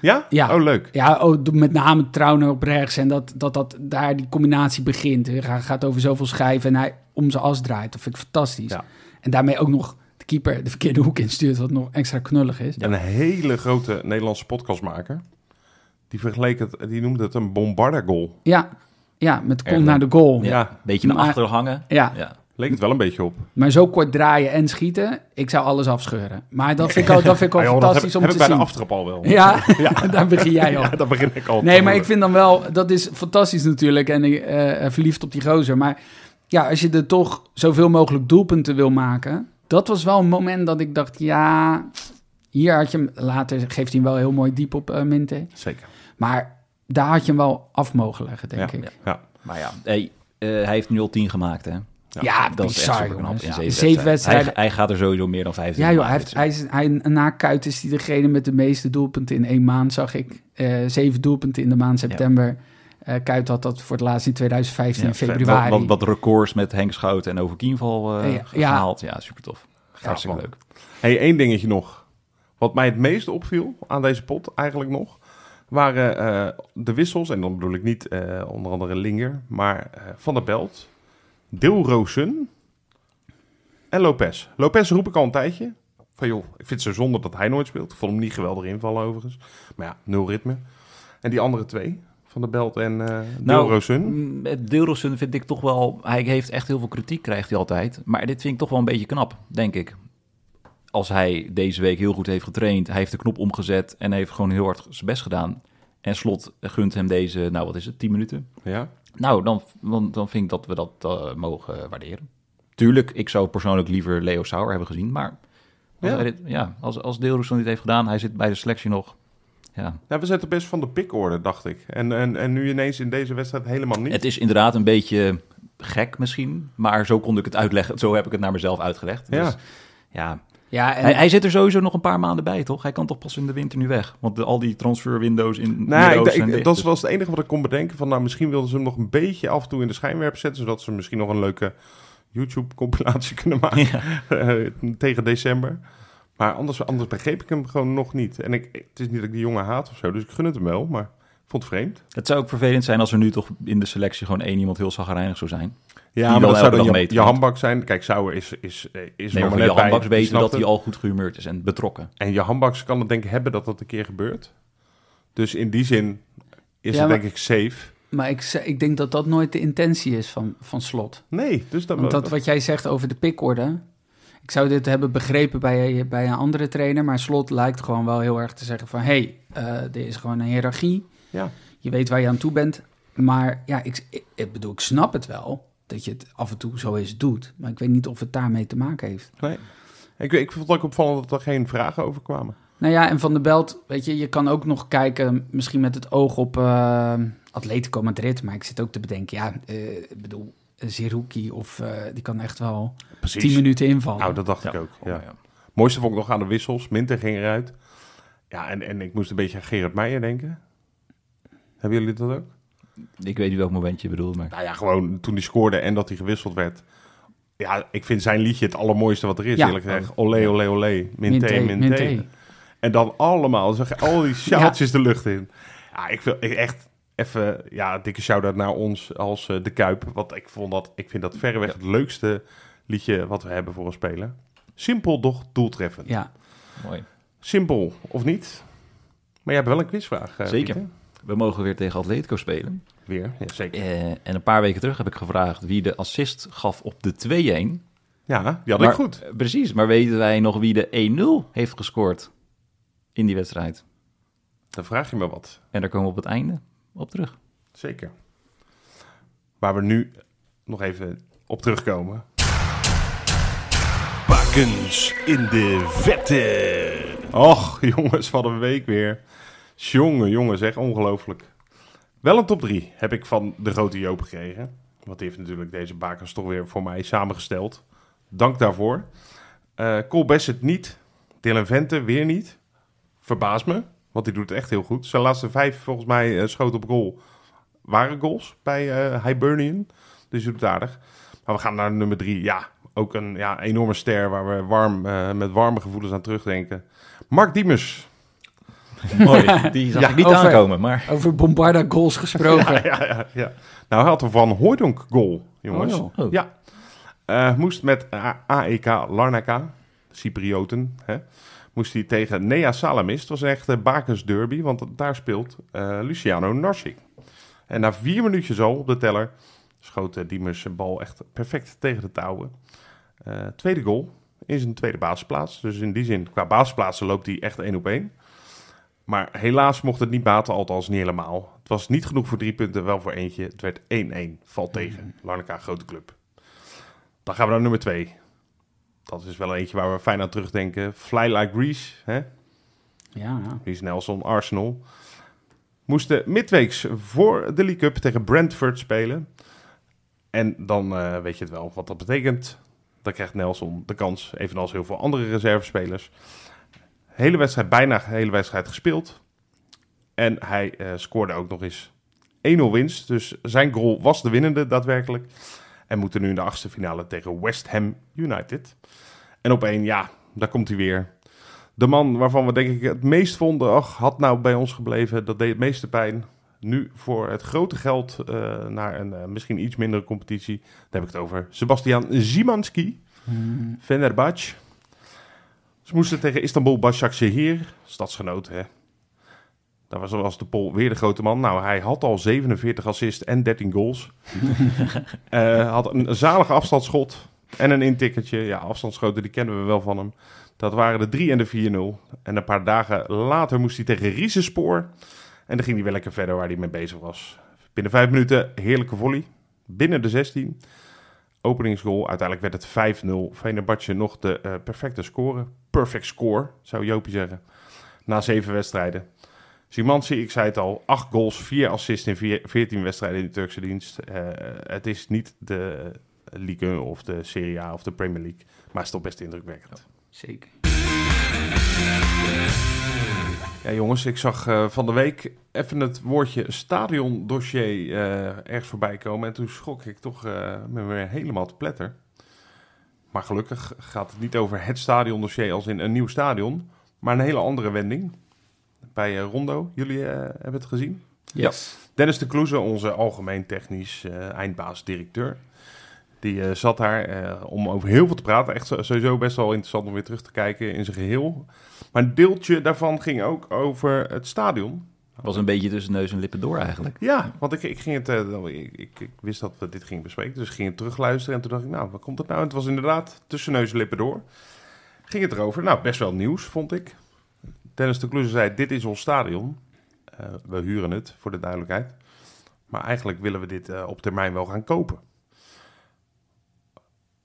Ja? Ja. Oh, leuk. Ja, oh, met name Trauner op rechts. En dat, dat, dat daar die combinatie begint. Hij gaat over zoveel schijven en hij om zijn as draait. Dat vind ik fantastisch. Ja. En daarmee ook nog keeper de verkeerde hoek instuurt. Wat nog extra knullig is. Een hele grote Nederlandse podcastmaker. Die, vergeleek het, die noemde het een bombardergoal. Ja, ja met kom naar de goal. Ja, Ja. beetje naar achteren hangen. Ja. Ja. Leek het wel een beetje op. Maar zo kort draaien en schieten, ik zou alles afscheuren. Maar dat vind ik, al, dat vind ik al joh, fantastisch heb, om heb te ik bij zien. de aftrap al wel. Ja, daar begin jij al. Ja, daar begin ik al. Nee, maar ik vind dan wel, dat is fantastisch natuurlijk. En ik eh, verliefd op die gozer. Maar ja, als je er toch zoveel mogelijk doelpunten wil maken. Dat was wel een moment dat ik dacht, ja, hier had je hem, later geeft hij hem wel heel mooi diep op eh Minte. Zeker. Maar daar had je hem wel af mogen leggen, denk Ja. ik. Ja. Maar ja, hey, eh, hij heeft nu al 10 gemaakt, hè? Ja, Dat is echt bizar, jongens. in Ja, zeven, zeven wedstrijden. Hij, hij gaat er sowieso meer dan 15 Ja, joh, hij, heeft, dit hij, is, hij, na Kuit is hij degene met de meeste doelpunten in één maand, zag ik. Eh, zeven doelpunten in de maand september. Eh Kuit had dat voor het laatst in 2015 Ja, in februari. Wat, wat, wat records met Henk Schouten en over Kienval eh Ja, ja. gehaald. Ja, super tof. Hartstikke man. leuk. Hey, één dingetje nog. Wat mij het meest opviel aan deze pot eigenlijk nog... waren eh, de wissels. En dan bedoel ik niet eh, onder andere Linger... maar eh, Van der Belt, Dilrosun en Lopez. Lopez roep ik al een tijdje. Van joh, ik vind het zo zonde dat hij nooit speelt. Ik vond hem niet geweldig invallen overigens. Maar ja, nul ritme. En die andere twee, Van der Belt en Nou, Met Deelrosun vind ik toch wel... Hij heeft echt heel veel kritiek, krijgt hij altijd. Maar dit vind ik toch wel een beetje knap, denk ik. Als hij deze week heel goed heeft getraind... hij heeft de knop omgezet en heeft gewoon heel hard zijn best gedaan... en Slot gunt hem deze, nou wat is het, 10 minuten? Ja? Nou, dan, dan, dan vind ik dat we dat eh, mogen waarderen. Tuurlijk, ik zou persoonlijk liever Leo Sauer hebben gezien, maar... Als, Ja. hij dit, ja, als, als Deelrosun dit heeft gedaan, hij zit bij de selectie nog... Ja, Nou, we zetten best van de pikorde, dacht ik. En, en, en nu ineens in deze wedstrijd helemaal niet. Het is inderdaad een beetje gek misschien, maar zo kon ik het uitleggen. Zo heb ik het naar mezelf uitgelegd. Ja. Dus, ja. Ja, en Hij, hij zit er sowieso nog een paar maanden bij, toch? Hij kan toch pas in de winter nu weg? Want de, al die transferwindows in Nou, ik, Midden-Oosten ik- zijn dicht, dat dus- was het enige wat ik kon bedenken. Van, nou, misschien wilden ze hem nog een beetje af en toe in de schijnwerper zetten. Zodat ze misschien nog een leuke YouTube-compilatie kunnen maken Ja. eh, tegen december. Maar anders, anders begreep ik hem gewoon nog niet. En ik, het is niet dat ik die jongen haat of zo, dus ik gun het hem wel. Maar ik vond het vreemd. Het zou ook vervelend zijn als er nu toch in de selectie gewoon één iemand heel zagrijnig zou zijn. Ja, maar dat zou dan je, je handbak zijn. Kijk, Sauer is, is, is Nee, nog maar je net bij. handbaks weten dat hij al goed gehumeurd is en betrokken. En je handbaks kan het denk ik hebben dat dat een keer gebeurt. Dus in die zin is Ja, het maar- denk ik safe. Maar ik, ik denk dat dat nooit de intentie is van, van Slot. Nee, dus dat... Want dat wat jij zegt over de pikorde... Ik zou dit hebben begrepen bij, bij een andere trainer... maar Slot lijkt gewoon wel heel erg te zeggen van... hé, hey, eh, er is gewoon een hiërarchie. Ja. Je weet waar je aan toe bent. Maar ja, ik, ik, ik bedoel, ik snap het wel... dat je het af en toe zo eens doet. Maar ik weet niet of het daarmee te maken heeft. Nee. Ik, ik vond het ook opvallend dat er geen vragen over kwamen. Nou ja, en Van de Belt, weet je, je kan ook nog kijken... misschien met het oog op eh, Atletico Madrid... maar ik zit ook te bedenken, ja, eh, ik bedoel... Zerouki of eh, die kan echt wel Precies. 10 minuten invallen. Nou, dat dacht Ja, ik ook. gewoon, Ja. ja. Mooiste vond ik nog aan de wissels. Minter ging eruit. Ja, en, en ik moest een beetje aan Gerard Meijer denken. Hebben jullie dat ook? Ik weet niet welk moment je bedoelt, maar... Nou ja, gewoon toen hij scoorde en dat hij gewisseld werd. Ja, ik vind zijn liedje het allermooiste wat er is, Ja. eerlijk gezegd. Olé, olé, olé. Minté, Minté. En dan allemaal, zeg al die sjaaltjes de lucht in. Ja, ik wil ik echt even, ja, dikke shout-out naar ons als eh, De Kuip. Want ik, vond dat, ik vind dat verreweg het leukste liedje wat we hebben voor een speler. Simpel, doch doeltreffend. Ja, Mooi. Simpel, of niet? Maar jij hebt wel een quizvraag. eh, Zeker. Pieter. We mogen weer tegen Atletico spelen. Weer, ja, zeker. Eh, en een paar weken terug heb ik gevraagd wie de assist gaf op de 2-1. Ja, die had Maar- ik goed. Precies, maar weten wij nog wie de 1-0 heeft gescoord in die wedstrijd? Dan vraag je me wat. En daar komen we op het einde op terug. Zeker. Waar we nu nog even op terugkomen. Bakens in de vette. Och, jongens, wat een week weer. Jongen, jongen, zeg, ongelooflijk. Wel een top 3 heb ik van de grote Joop gekregen. Want die heeft natuurlijk deze bakens toch weer voor mij samengesteld. Dank daarvoor. Eh Cole Bassett niet. Dylan Vente weer niet. Verbaast me, want die doet het echt heel goed. Zijn laatste vijf, volgens mij, eh, schoten op goal waren goals bij eh Hibernian. Dus hij doet het aardig. Maar we gaan naar nummer drie. Ja, ook een ja, enorme ster waar we warm, eh, met warme gevoelens aan terugdenken. Mark Diemers. Mooi, die zag Ja, ik niet over- aankomen, maar... Over Bombarda goals gesproken. Ja, ja, ja, ja. Nou, hij had een Van Hooydonk goal, jongens. Oh. Oh. Ja. Eh, moest met AEK Larnaca, Cyprioten, hè, moest hij tegen Nea Salamis. Het was echt een Bakens derby, want daar speelt eh, Luciano Narsing. En na vier minuutjes al op de teller schoot eh, Diemers zijn bal echt perfect tegen de touwen. Eh, tweede goal in zijn tweede basisplaats. Dus in die zin, qua basisplaatsen loopt hij echt één op één. Maar helaas mocht het niet baten, althans niet helemaal. Het was niet genoeg voor drie punten, wel voor eentje. Het werd 1-1. Valt tegen. Larnaca, grote club. Dan gaan we naar nummer twee. Dat is wel eentje waar we fijn aan terugdenken. Fly Like Grease, hè? Ja, ja. Reece Nelson, Arsenal. Moesten midweeks voor de League Cup tegen Brentford spelen. En dan eh, weet je het wel wat dat betekent. Dan krijgt Nelson de kans, evenals heel veel andere reservespelers. Hele wedstrijd, bijna de hele wedstrijd gespeeld. En hij eh, scoorde ook nog eens 1-0 winst. Dus zijn goal was de winnende daadwerkelijk. En moeten nu in de achtste finale tegen West Ham United. En op één, ja, daar komt hij weer. De man waarvan we denk ik het meest vonden, ach, had nou bij ons gebleven, dat deed het meeste pijn. Nu voor het grote geld eh, naar een eh, misschien iets mindere competitie. Daar heb ik het over. Sebastian Zimanski, Hmm. Fenerbahce. Ze moesten tegen Istanbul Başakşehir, stadsgenoot hè. Daar was, was de Pol weer de grote man. Nou, hij had al 47 assists en 13 goals. Eh, had een zalige afstandsschot en een intikkertje. Ja, afstandsschoten, die kennen we wel van hem. Dat waren de 3 en de 4-0. En een paar dagen later moest hij tegen Riesenspoor. En dan ging hij wel lekker verder waar hij mee bezig was. Binnen vijf minuten heerlijke volley. Binnen de 16. Openingsgoal. Uiteindelijk werd het 5-0. Fenerbahce nog de eh, perfecte score. Perfect score, zou Jopie zeggen. Na zeven wedstrijden. Simansi, ik zei het al, 8 goals, 4 assists in vier- 14 wedstrijden in de Turkse dienst. Eh, het is niet de Ligue 1 of de Serie A of de Premier League. Maar het is toch best indrukwekkend. Zeker. Ja, jongens, ik zag eh, van de week even het woordje stadiondossier eh ergens voorbij komen. En toen schrok ik toch me weer helemaal te pletter. Maar gelukkig gaat het niet over het stadiondossier als in een nieuw stadion. Maar een hele andere wending. Bij eh, Rondo, jullie eh, hebben het gezien. Yes. Dennis de Kloeze, onze algemeen technisch eh eindbaas-directeur. Die eh, zat daar eh, om over heel veel te praten. Echt sowieso best wel interessant om weer terug te kijken in zijn geheel. Maar een deeltje daarvan ging ook over het stadion. was een beetje tussen neus en lippen door eigenlijk. Ja, want ik, ik ging het, ik, ik, ik wist dat we dit gingen bespreken, dus ik ging het terugluisteren. En toen dacht ik, nou, wat komt het nou? En het was inderdaad tussen neus en lippen door. Ging het erover. Nou, best wel nieuws, vond ik. Dennis de Kloeze zei, dit is ons stadion. Eh, we huren het, voor de duidelijkheid. Maar eigenlijk willen we dit eh, op termijn wel gaan kopen.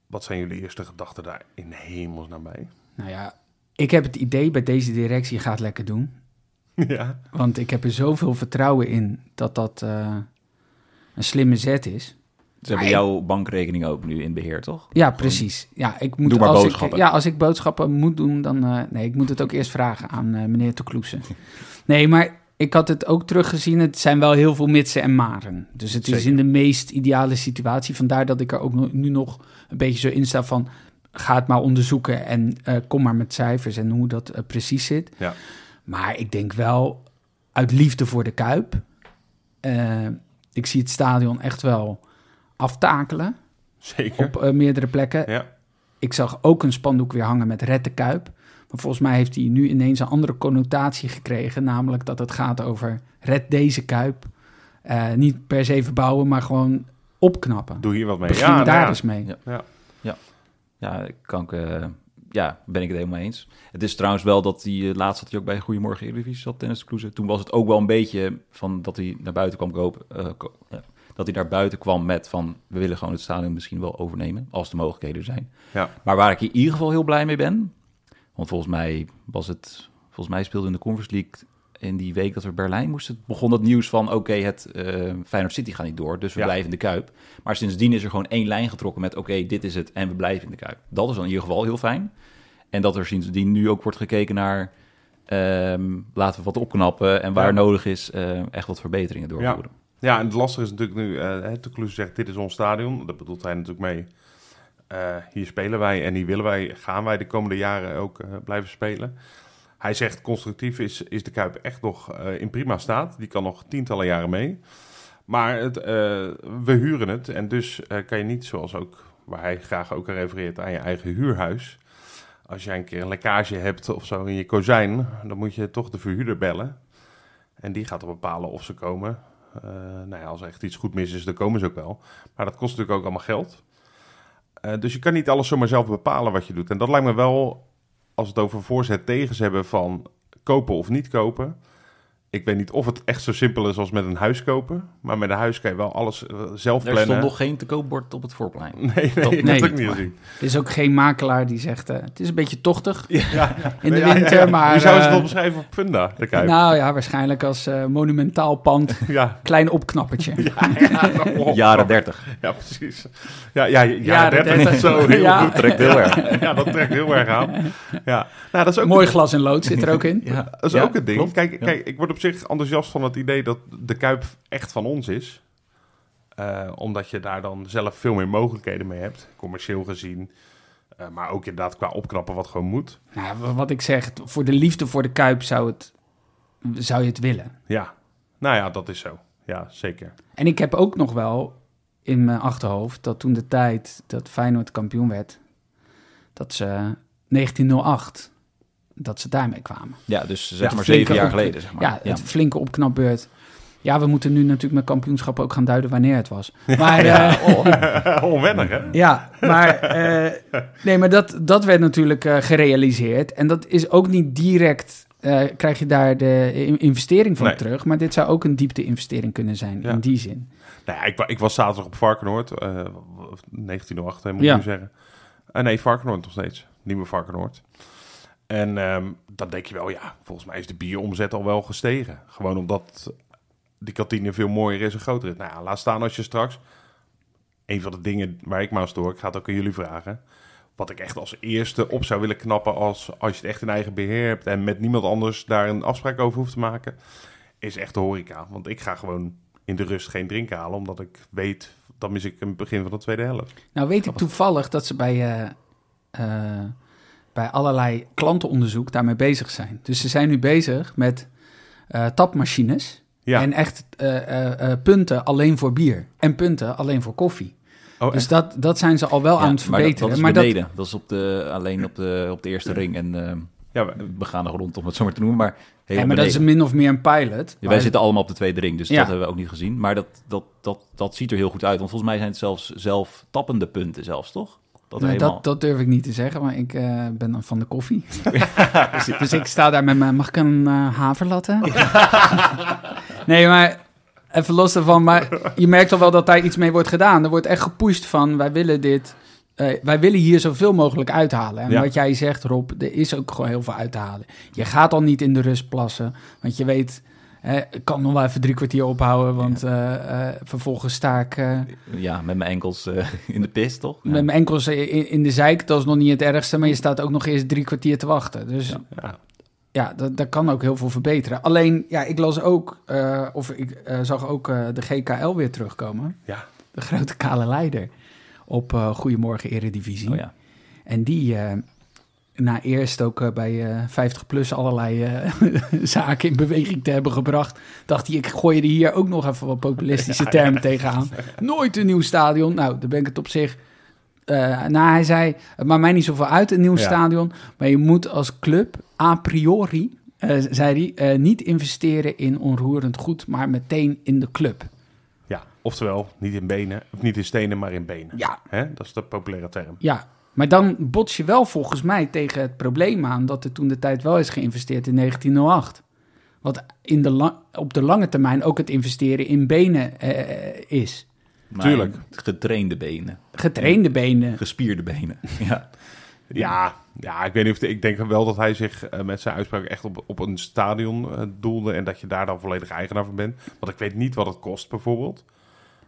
Wat zijn jullie eerste gedachten daar in hemelsnaam bij? Nou ja, ik heb het idee bij deze directie gaat lekker doen. ja. Want ik heb er zoveel vertrouwen in dat dat eh, een slimme zet is. Ze hebben jouw bankrekening ook nu in beheer, toch? Ja, precies. Ja, ik moet, Doe maar als ik, boodschappen. ja, als ik boodschappen moet doen, dan... eh, nee, ik moet het ook eerst vragen aan eh, meneer de. Nee, maar ik had het ook teruggezien. Het zijn wel heel veel mitsen en maren. Dus het is in de meest ideale situatie. Vandaar dat ik er ook nu nog een beetje zo in sta van... ga het maar onderzoeken en eh, kom maar met cijfers en hoe dat precies zit. Ja. Maar ik denk wel uit liefde voor de Kuip. ik zie het stadion echt wel aftakelen Zeker. op eh, meerdere plekken. Ja. Ik zag ook een spandoek weer hangen met Red de Kuip. Maar volgens mij heeft hij nu ineens een andere connotatie gekregen. Namelijk dat het gaat over red deze Kuip. Eh, niet per se verbouwen, maar gewoon opknappen. Doe hier wat mee. Begin ja, nou daar ja. eens mee. Ja. Ja, kan ik, eh, ja, ben ik het helemaal eens. Het is trouwens wel dat hij laatst had hij ook bij Goedemorgen Eredivisie zat, Dennis de Kloeze. Toen was het ook wel een beetje van dat hij naar buiten kwam kopen. Dat hij naar buiten kwam met van we willen gewoon het stadion misschien wel overnemen als de mogelijkheden zijn. Ja. Maar waar ik in ieder geval heel blij mee ben, want volgens mij was het, volgens mij speelde in de Conference League in die week dat we Berlijn moesten, begon dat nieuws van oké, het eh Feyenoord City gaat niet door, dus we Ja. blijven in de Kuip. Maar sindsdien is er gewoon één lijn getrokken met oké, dit is het en we blijven in de Kuip. Dat is dan in ieder geval heel fijn. En dat er sindsdien nu ook wordt gekeken naar ehm, laten we wat opknappen en waar Ja. nodig is eh, echt wat verbeteringen doorvoeren. Ja, en het lastige is natuurlijk nu, eh de Kloes zegt dit is ons stadion. Dat bedoelt hij natuurlijk mee. eh, hier spelen wij en hier willen wij, gaan wij de komende jaren ook eh, blijven spelen. Hij zegt constructief is, is de Kuip echt nog eh, in prima staat. Die kan nog tientallen jaren mee. Maar het, eh, we huren het en dus eh, kan je niet zoals ook, waar hij graag ook refereert, aan je eigen huurhuis. Als jij een keer een lekkage hebt of zo in je kozijn, dan moet je toch de verhuurder bellen. En die gaat dan bepalen of ze komen. Eh, nou ja, als echt iets goed mis is, dan komen ze ook wel. Maar dat kost natuurlijk ook allemaal geld. Eh, dus je kan niet alles zomaar zelf bepalen wat je doet. En dat lijkt me wel, als het over voorzet tegens hebben van kopen of niet kopen. Ik weet niet of het echt zo simpel is als met een huis kopen. Maar met een huis kan je wel alles eh, zelf Er plannen. stond nog geen te koopbord op het voorplein. Nee, nee, Dat- ik nee. het ook niet gezien. Er is ook geen makelaar die zegt, eh, het is een beetje tochtig Ja, in de Ja, winter, ja. maar... Hoe zou ze het eh, wel beschrijven op Funda, de Kuip? nou ja, waarschijnlijk als eh, monumentaal pand, ja. klein opknappertje. Ja, ja, nog- Jaren 30. Ja, precies. Ja, ja, ja, Jaren 30 30. zo heel Ja. goed. Trekt heel erg. Ja, dat trekt heel erg aan. Ja, nou, dat is ook Mooi glas en lood zit er ook in. Ja, Dat is Ja, ook het ding. Kijk, kijk, ik word op zich enthousiast van het idee dat de Kuip echt van ons is. Eh, omdat je daar dan zelf veel meer mogelijkheden mee hebt, commercieel gezien. Eh, maar ook inderdaad qua opknappen wat gewoon moet. Nou, wat ik zeg, voor de liefde voor de Kuip zou, het, zou je het willen. Ja, nou ja, dat is zo. Ja, zeker. En ik heb ook nog wel in mijn achterhoofd dat toen de tijd dat Feyenoord kampioen werd, dat ze 1908, dat ze daarmee kwamen. Ja, dus zeg Ja, maar zeven jaar op- geleden. Zeg maar. Ja, het flinke opknapbeurt. Ja, we moeten nu natuurlijk met kampioenschap ook gaan duiden wanneer het was. Maar ja, Onwennig, hè? ja maar, eh, nee, maar dat, dat werd natuurlijk eh, gerealiseerd. En dat is ook niet direct, eh, krijg je daar de in- investering van Nee. terug. Maar dit zou ook een diepte-investering kunnen zijn, Ja. in die zin. Nou ja, ik, ik was zaterdag op Varkenoord. eh 1908, hè, moet Ja. ik nu zeggen. Eh, nee, Varkenoord nog steeds. Nieuwe Varkenoord. En ehm, dan denk je wel, ja, volgens mij is de bieromzet al wel gestegen. Gewoon omdat die kantine veel mooier is en groter is. Nou ja, laat staan als je straks... Een van de dingen waar ik me aan stoor, ik ga het ook aan jullie vragen... Wat ik echt als eerste op zou willen knappen als, als je het echt in eigen beheer hebt... en met niemand anders daar een afspraak over hoeft te maken... is echt de horeca. Want ik ga gewoon in de rust geen drinken halen... omdat ik weet, dan mis ik een begin van de tweede helft. Nou weet ik toevallig dat ze bij, eh, eh, bij allerlei klantenonderzoek daarmee bezig zijn. Dus ze zijn nu bezig met eh, tapmachines Ja, en echt eh, eh, eh, punten alleen voor bier en punten alleen voor koffie. oh, Dus dat, dat zijn ze al wel Ja, aan het maar dat- verbeteren. Dat, is maar dat. Dat, is op de, alleen op de, op de eerste ring en eh ja, begane grond, om het zo maar te noemen. Maar, ja, maar dat is min of meer een pilot. Ja, wij zitten allemaal op de tweede ring, dus Ja. dat hebben we ook niet gezien. Maar dat, dat, dat, dat ziet er heel goed uit. Want volgens mij zijn het zelfs zelf tappende punten zelfs, toch? Dat Nee, helemaal... dat, dat durf ik niet te zeggen, maar ik eh, ben dan van de koffie. dus ik sta daar met mijn... Mag ik een eh haverlatte? nee, maar even los daarvan. Maar je merkt al wel dat daar iets mee wordt gedaan. Er wordt echt gepusht van, wij willen dit... eh, wij willen hier zoveel mogelijk uithalen. En Ja. wat jij zegt, Rob, er is ook gewoon heel veel uit te halen. Je gaat al niet in de rust plassen, want je weet... hè, ik kan nog wel even drie kwartier ophouden, want eh, eh, vervolgens sta ik... eh, Ja, met mijn enkels eh, in de pist, toch? Ja. met mijn enkels in, in de zijk, dat is nog niet het ergste, maar je staat ook nog eens drie kwartier te wachten. Dus ja, ja. dat, dat kan ook heel veel verbeteren. Alleen, ja, ik las ook, eh, of ik eh, zag ook eh, de GKL weer terugkomen. Ja. De grote kale leider op eh Goedemorgen Eredivisie. Oh ja. En die, eh, na eerst ook eh, bij eh 50 plus allerlei eh, zaken in beweging te hebben gebracht, dacht hij, ik gooi er hier ook nog even wat populistische termen tegenaan. Nooit een nieuw stadion. Nou, daar ben ik het op zich. eh nou, hij zei, het maakt mij niet zoveel uit, een nieuw Ja. stadion. Maar je moet als club a priori, eh, zei hij, eh, niet investeren in onroerend goed, maar meteen in de club. Oftewel, niet in benen, of niet in stenen, maar in benen. Ja, Hè? Dat is de populaire term. ja. Maar dan bots je wel volgens mij tegen het probleem aan dat er toen de tijd wel is geïnvesteerd in 1908. Wat in de la- op de lange termijn ook het investeren in benen eh, is. Maar Tuurlijk. Getrainde benen, Getrainde benen. gespierde benen. Ja. Ja, ja ik weet niet of ik denk wel dat hij zich eh, met zijn uitspraak echt op, op een stadion eh, doelde en dat je daar dan volledig eigenaar van bent. Want ik weet niet wat het kost bijvoorbeeld.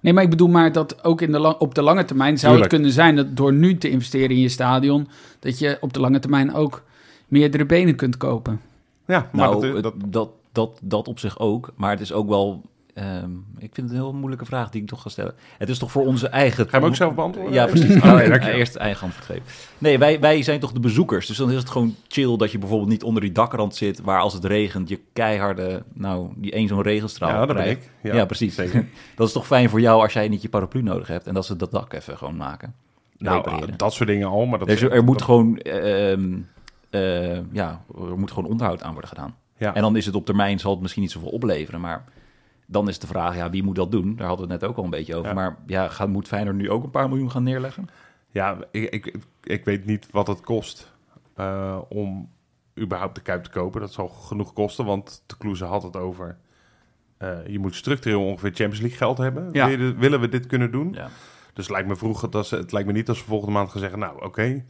Nee, maar ik bedoel maar dat ook in de lang- op de lange termijn zou Tuurlijk. het kunnen zijn dat door nu te investeren in je stadion, dat je op de lange termijn ook meerdere benen kunt kopen. Ja, maar Nou, dat, dat, dat, dat, dat, op zich ook. Maar het is ook wel... ehm, ik vind het een heel moeilijke vraag die ik toch ga stellen. Het is toch voor onze eigen... ga je hem ook zelf beantwoorden? Ja, precies. Nou, dankjewel. eerst eigen antwoord geven. Nee, wij, wij zijn toch de bezoekers. Dus dan is het gewoon chill dat je bijvoorbeeld niet onder die dakrand zit... waar als het regent je keiharde... Nou, die één zo'n regenstraal Ja, dat ben ik. Ja, precies. Zeker. Dat is toch fijn voor jou als jij niet je paraplu nodig hebt... en dat ze dat dak even gewoon maken. Nou, Repareren. dat soort dingen al, maar dat Dus er, er moet dat- gewoon... ehm, eh, ja, er moet gewoon onderhoud aan worden gedaan. Ja. En dan is het op termijn, zal het misschien niet zoveel opleveren, maar dan is de vraag, ja, wie moet dat doen? Daar hadden we het net ook al een beetje over. Ja. Maar ja, gaat, moet Feyenoord nu ook een paar miljoen gaan neerleggen? Ja, ik, ik, ik weet niet wat het kost eh, om überhaupt de Kuip te kopen. Dat zal genoeg kosten, want de Kloeze had het over... eh, je moet structureel ongeveer Champions League geld hebben. Ja. Willen we dit kunnen doen? Ja. Dus het lijkt me vroeger, dat ze, het lijkt me niet als we volgende maand gaan zeggen... Nou, oké,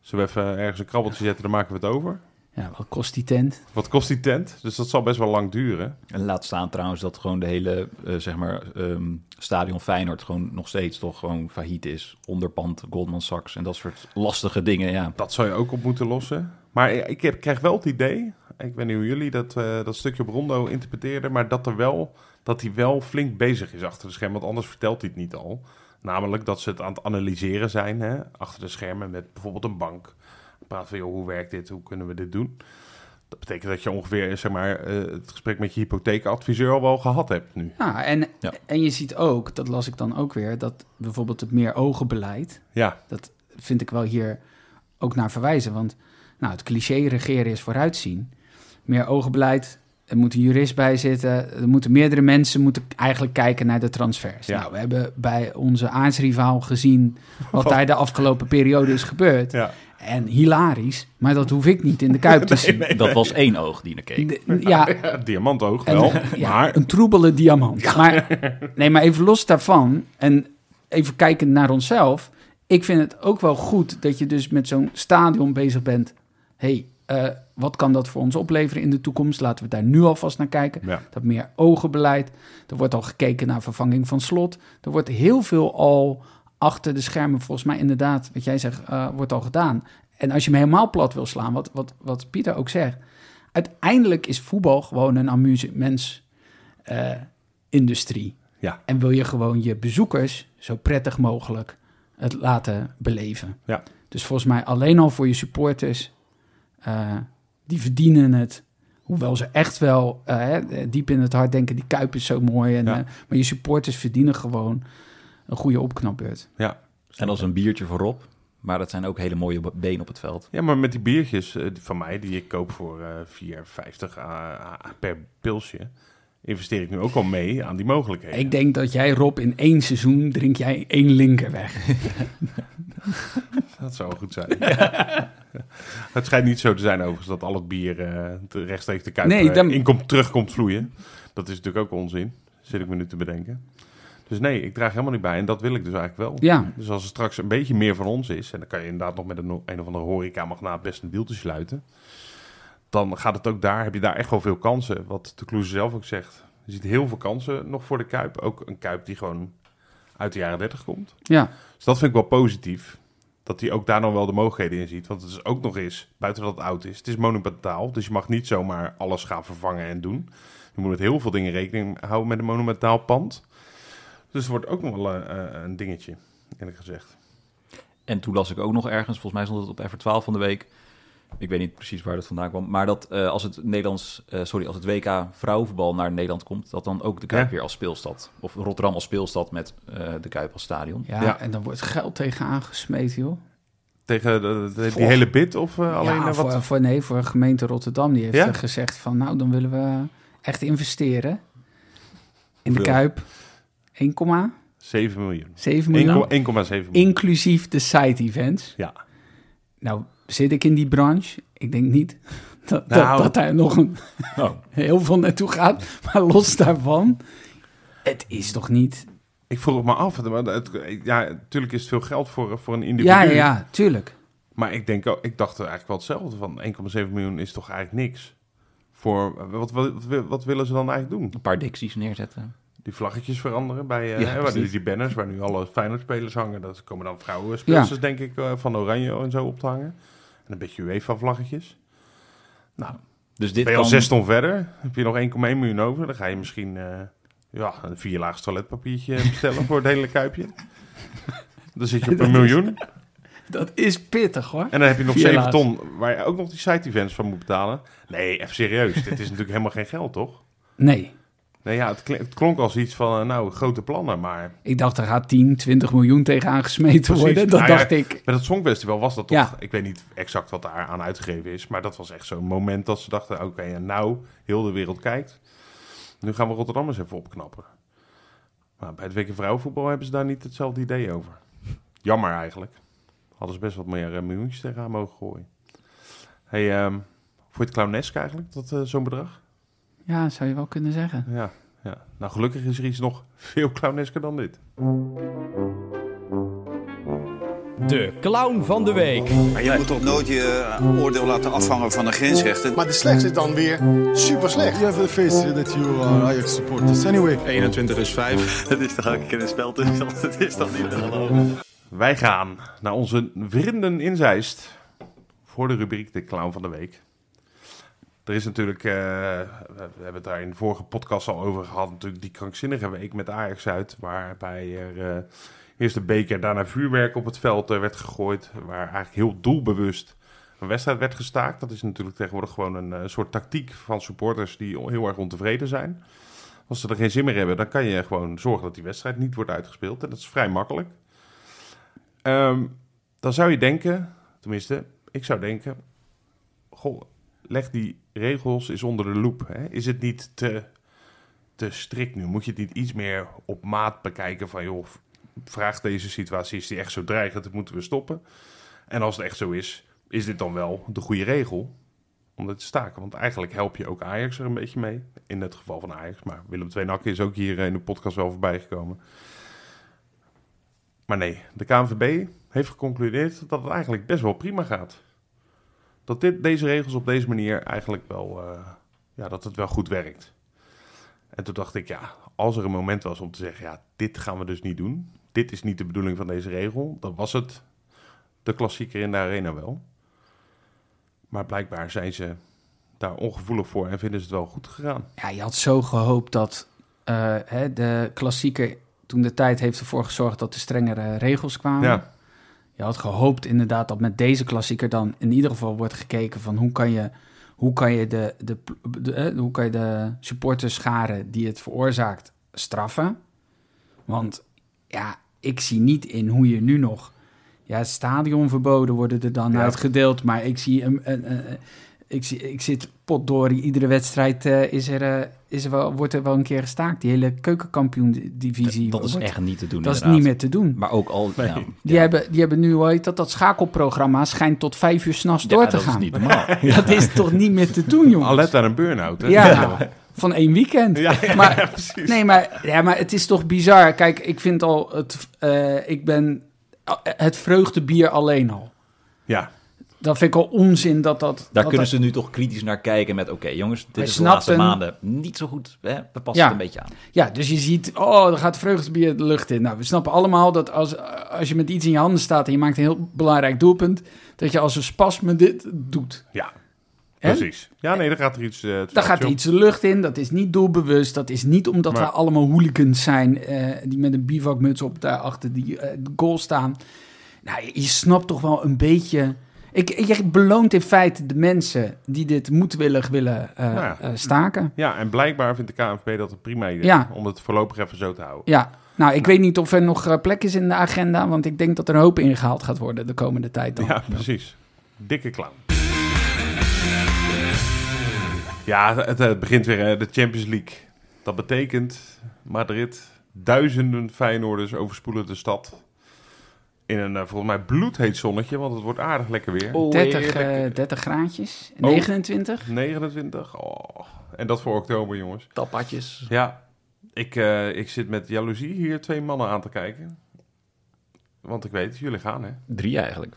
zullen we even ergens een krabbeltje zetten, dan maken we het over. Ja, wat kost die tent? Wat kost die tent? Dus dat zal best wel lang duren. En laat staan trouwens dat gewoon de hele, eh, zeg maar, ehm, stadion Feyenoord gewoon nog steeds toch gewoon failliet is. Onderpand, Goldman Sachs en dat soort lastige dingen, ja. Dat zou je ook op moeten lossen. Maar ik heb, krijg wel het idee, ik weet niet hoe jullie dat, eh, dat stukje op Rondo interpreteerden, maar dat, er wel, dat hij wel flink bezig is achter de schermen, want anders vertelt hij het niet al. Namelijk dat ze het aan het analyseren zijn, hè, achter de schermen met bijvoorbeeld een bank. Praat van, joh, hoe werkt dit, hoe kunnen we dit doen? Dat betekent dat je ongeveer zeg maar, eh, het gesprek met je hypotheekadviseur al wel gehad hebt nu. Ja, en, Ja. en je ziet ook, dat las ik dan ook weer, dat bijvoorbeeld het meer ogenbeleid, Ja, dat vind ik wel hier ook naar verwijzen. Want nou, het cliché regeren is vooruitzien. Meer ogenbeleid, er moet een jurist bij zitten. Er moeten meerdere mensen moeten eigenlijk kijken naar de transfers. Ja. Nou, we hebben bij onze aardsrivaal gezien wat daar de afgelopen periode is gebeurd. ja. En hilarisch, maar dat hoef ik niet in de Kuip te zien. Dat was één oog die naar keek. De- ja, ja diamantoog en, wel, ja, maar een troebele diamant. Maar, nee, maar even los daarvan en even kijkend naar onszelf. Ik vind het ook wel goed dat je dus met zo'n stadion bezig bent. hey, eh, wat kan dat voor ons opleveren in de toekomst? Laten we daar nu alvast naar kijken. ja. Dat meer ogenbeleid. Er wordt al gekeken naar vervanging van slot. Er wordt heel veel al achter de schermen, volgens mij inderdaad, wat jij zegt, eh, wordt al gedaan. En als je me helemaal plat wil slaan, wat, wat, wat Pieter ook zegt. Uiteindelijk is voetbal gewoon een amusements-industrie. Ja. En wil je gewoon je bezoekers zo prettig mogelijk het laten beleven. Ja. Dus volgens mij alleen al voor je supporters, eh, die verdienen het. Hoewel ze echt wel eh, diep in het hart denken, die Kuip is zo mooi. En, Ja. eh, maar je supporters verdienen gewoon een goede opknapbeurt. ja. En als een biertje voorop. Maar dat zijn ook hele mooie benen op het veld. Ja, maar met die biertjes eh, van mij, die ik koop voor eh 4,50 ah, per pilsje, investeer ik nu ook al mee aan die mogelijkheden. Ik denk dat jij, Rob, in één seizoen drink jij één linker weg. Dat zou goed zijn. het schijnt niet zo te zijn overigens dat al het bier eh, te- rechtstreeks de kuip Nee, eh, dan- inkomt, terugkomt vloeien. Dat is natuurlijk ook onzin, zit ik me nu te bedenken. Dus nee, ik draag helemaal niet bij en dat wil ik dus eigenlijk wel. Ja, Dus als er straks een beetje meer van ons is, en dan kan je inderdaad nog met een, een of andere horeca-magnaat best een deal te sluiten, dan gaat het ook daar, heb je daar echt wel veel kansen. Wat de Kloeze zelf ook zegt. Je ziet heel veel kansen nog voor de Kuip. Ook een Kuip die gewoon uit de jaren 30 komt. ja. Dus dat vind ik wel positief. Dat hij ook daar nog wel de mogelijkheden in ziet. Want het is ook nog eens, buiten dat het oud is, het is monumentaal. Dus je mag niet zomaar alles gaan vervangen en doen. Je moet met heel veel dingen rekening houden met een monumentaal pand. Dus het wordt ook nog wel eh, een dingetje, eerlijk gezegd. En toen las ik ook nog ergens, volgens mij stond het op Ever 12 van de week. Ik weet niet precies waar dat vandaan kwam. Maar dat eh, als het Nederlands, eh, sorry, als het WK vrouwenvoetbal naar Nederland komt, dat dan ook de Kuip Ja. weer als speelstad. Of Rotterdam als speelstad met eh, de Kuip als stadion. Ja, Ja. en dan wordt geld tegen aangesmeten, joh. Tegen de, de- die hele bid of eh, alleen ja, eh, wat? voor, voor, nee, voor gemeente Rotterdam. Die heeft Ja? eh, gezegd van, nou, dan willen we echt investeren in de? Kuip. 1,7 7 miljoen. miljoen. 1,7 miljoen. Inclusief de side events. Ja. Nou, zit ik in die branche? Ik denk niet dat, Nou. dat, dat daar nog een, Oh. heel veel naartoe gaat. Maar los daarvan, het is toch niet... Ik vroeg het me af. maar Het, ja, natuurlijk is het veel geld voor, voor een individu. Ja, ja, tuurlijk. Maar ik, denk ook, ik dacht eigenlijk wel hetzelfde. Van 1,7 miljoen is toch eigenlijk niks. Voor, wat, wat, wat, wat willen ze dan eigenlijk doen? Een paar dicties neerzetten. Die vlaggetjes veranderen bij eh, Ja, waar die, die banners waar nu alle Feyenoord-spelers hangen. Dat komen dan vrouwenspeelsters, denk ik, eh, van Oranje en zo op te hangen. En een beetje UEFA-vlaggetjes. Nou, Dus dit ben je al kan... zes ton verder, heb je nog 1,1 miljoen over. Dan ga je misschien eh, ja, een vierlaags toiletpapiertje bestellen voor het hele kuipje. Dan zit je op een miljoen. Dat is pittig, hoor. En dan heb je nog Vierlaags. 7 ton waar je ook nog die side events van moet betalen. Nee, even serieus. Dit is natuurlijk helemaal geen geld, toch? Nee, Nee, ja, het, het klonk als iets van, eh, nou, grote plannen. Maar ik dacht er gaat 10, 20 miljoen tegenaan gesmeten Precies. worden. Dat Nou ja, dacht ik. met het Songfestival was dat toch... Ja. Ik weet niet exact wat daar aan uitgegeven is. Maar dat was echt zo'n moment dat ze dachten... Oké, en nou, heel de wereld kijkt. Nu gaan we Rotterdam eens even opknappen. Maar bij het WK Vrouwenvoetbal hebben ze daar niet hetzelfde idee over. Jammer eigenlijk. Hadden ze best wat meer eh, miljoentjes tegenaan mogen gooien. hey, vond je het clownesk eigenlijk, dat, eh, zo'n bedrag? Ja, zou je wel kunnen zeggen. Ja, ja. Nou, gelukkig is er iets nog veel clownesker dan dit. De clown van de week. Maar je moet toch nooit je eh, oordeel laten afhangen van de grensrechten. Maar de slechtste is dan weer super slecht. You have the face that you are Ajax supporters. Anyway. 21 is 5. Dat is toch elke keer een spel tussen, dat is toch niet te geloven. Wij gaan naar onze vrienden in Zeist voor de rubriek De Clown van de Week. Er is natuurlijk, eh, we hebben het daar in de vorige podcast al over gehad, natuurlijk die krankzinnige week met Ajax uit, waarbij er eh, eerst de beker, daarna vuurwerk op het veld eh, werd gegooid, waar eigenlijk heel doelbewust een wedstrijd werd gestaakt. Dat is natuurlijk tegenwoordig gewoon een soort tactiek van supporters die heel erg ontevreden zijn. Als ze er geen zin meer hebben, dan kan je gewoon zorgen dat die wedstrijd niet wordt uitgespeeld. En dat is vrij makkelijk. Ehm, dan zou je denken, tenminste, ik zou denken, goh, leg die regels eens onder de loep. Hè? Is het niet te, te strikt nu? Moet je het niet iets meer op maat bekijken van, joh, vraag deze situatie, is die echt zo dreigend, dat moeten we stoppen? En als het echt zo is, is dit dan wel de goede regel om dit te staken? Want eigenlijk help je ook Ajax er een beetje mee, in het geval van Ajax. Maar Willem Nakken is ook hier in de podcast wel voorbij gekomen. Maar nee, de KNVB heeft geconcludeerd dat het eigenlijk best wel prima gaat. Dat dit, deze regels op deze manier eigenlijk wel, eh, ja, dat het wel goed werkt. En toen dacht ik, ja, als er een moment was om te zeggen, ja, dit gaan we dus niet doen. Dit is niet de bedoeling van deze regel. Dan was het de klassieker in de arena wel. Maar blijkbaar zijn ze daar ongevoelig voor en vinden ze het wel goed gegaan. Ja, je had zo gehoopt dat eh, hè, de klassieker toen de tijd heeft ervoor gezorgd dat er strengere regels kwamen. Ja, Je had gehoopt inderdaad dat met deze klassieker dan in ieder geval wordt gekeken van hoe kan je, hoe kan je de, de, de, eh, hoe kan je de supporters scharen die het veroorzaakt straffen. Want ja, ik zie niet in hoe je nu nog... Ja, stadionverboden worden er dan Ja. uitgedeeld, maar ik zie... Een, een, een- ik, zie, ik zit potdorie, iedere wedstrijd eh, is er, eh, is er wel, wordt er wel een keer gestaakt. Die hele keukenkampioen-divisie. Dat is wordt- echt niet te doen, Dat is niet meer te doen. Maar ook al... Nee. nou, Die, hebben, die hebben nu, hoe heet dat, dat schakelprogramma schijnt tot vijf uur s'nachts ja, door te dat gaan. is niet normaal. Dat is toch niet meer te doen, jongens? Alet aan een burn-out. Hè? Ja, van één weekend. Ja, ja, maar, ja, precies. Nee, maar, ja, maar het is toch bizar. Kijk, ik vind al het... eh, ik ben... Het vreugdebier alleen al. Ja, Dat vind ik al onzin dat dat... Daar dat kunnen dat- ze nu toch kritisch naar kijken met... Oké, jongens, dit Wij is de laatste maanden niet zo goed. Hè? We passen Ja. het een beetje aan. Ja, dus je ziet, oh, er gaat vreugdebier de lucht in. Nou, we snappen allemaal dat als, als je met iets in je handen staat... en je maakt een heel belangrijk doelpunt... dat je als een spasme dit doet. ja. En? Precies. Ja, nee, dan gaat er iets... eh, Daar gaat op. iets de lucht in. Dat is niet doelbewust. Dat is niet omdat Maar- we allemaal hooligans zijn... eh, die met een bivakmuts op daar achter die eh, goal staan. Nou, je, je snapt toch wel een beetje... Ik, je beloont in feite de mensen die dit moedwillig willen eh, Nou ja. eh, staken. Ja, en blijkbaar vindt de KNVB dat een prima idee Ja. om het voorlopig even zo te houden. Ja, nou, ik weet niet of er nog eh, plek is in de agenda... want ik denk dat er een hoop ingehaald gaat worden de komende tijd dan. Ja, precies. Dikke clown. Ja, het, het begint weer, hè, de Champions League. Dat betekent Madrid Duizenden Feyenoorders overspoelen de stad. In een eh, volgens mij bloedheet zonnetje, want het wordt aardig lekker weer. Oh, 30, heerlijk. eh 30 graadjes. Oh. 29. 29. Oh. En dat voor oktober, jongens. Tapatjes. Ja, ik, eh, ik zit met jaloezie hier twee mannen aan te kijken. Want ik weet, jullie gaan hè. Drie eigenlijk.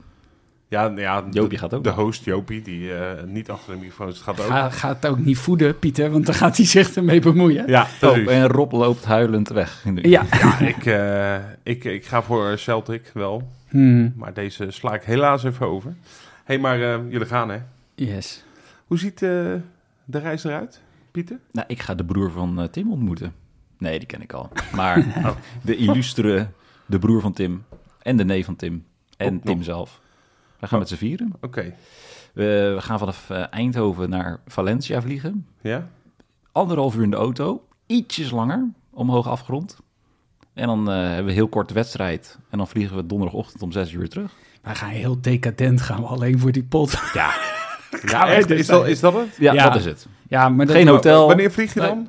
Ja, ja Jopie gaat ook De host Jopie, die eh, niet achter de microfoon zit, gaat ook. Ga, gaat het ook niet voeden, Pieter, want dan gaat hij zich ermee bemoeien. Ja, Oh, precies. en Rob loopt huilend weg. Ja. ik, eh, ik, ik ga voor Celtic wel. Hmm, Maar deze sla ik helaas even over. Hé, hey, maar eh, jullie gaan hè. yes. Hoe ziet eh, de reis eruit, Pieter? Nou, ik ga de broer van Tim ontmoeten. Nee, die ken ik al. Maar de illustere, de broer van Tim en de neef van Tim en Tim zelf. We gaan met z'n vieren. Oké, We, we gaan vanaf eh, Eindhoven naar Valencia vliegen. ja? Anderhalf uur in de auto. Ietsjes langer, omhoog afgerond. En dan eh, hebben we heel kort de wedstrijd. En dan vliegen we donderdagochtend om zes uur terug. Wij gaan heel decadent gaan we alleen voor die pot. Ja, Ja, echt? Is dat, is dat het? ja, Ja. dat is het. Ja, maar Geen hotel. Wanneer vlieg je dan?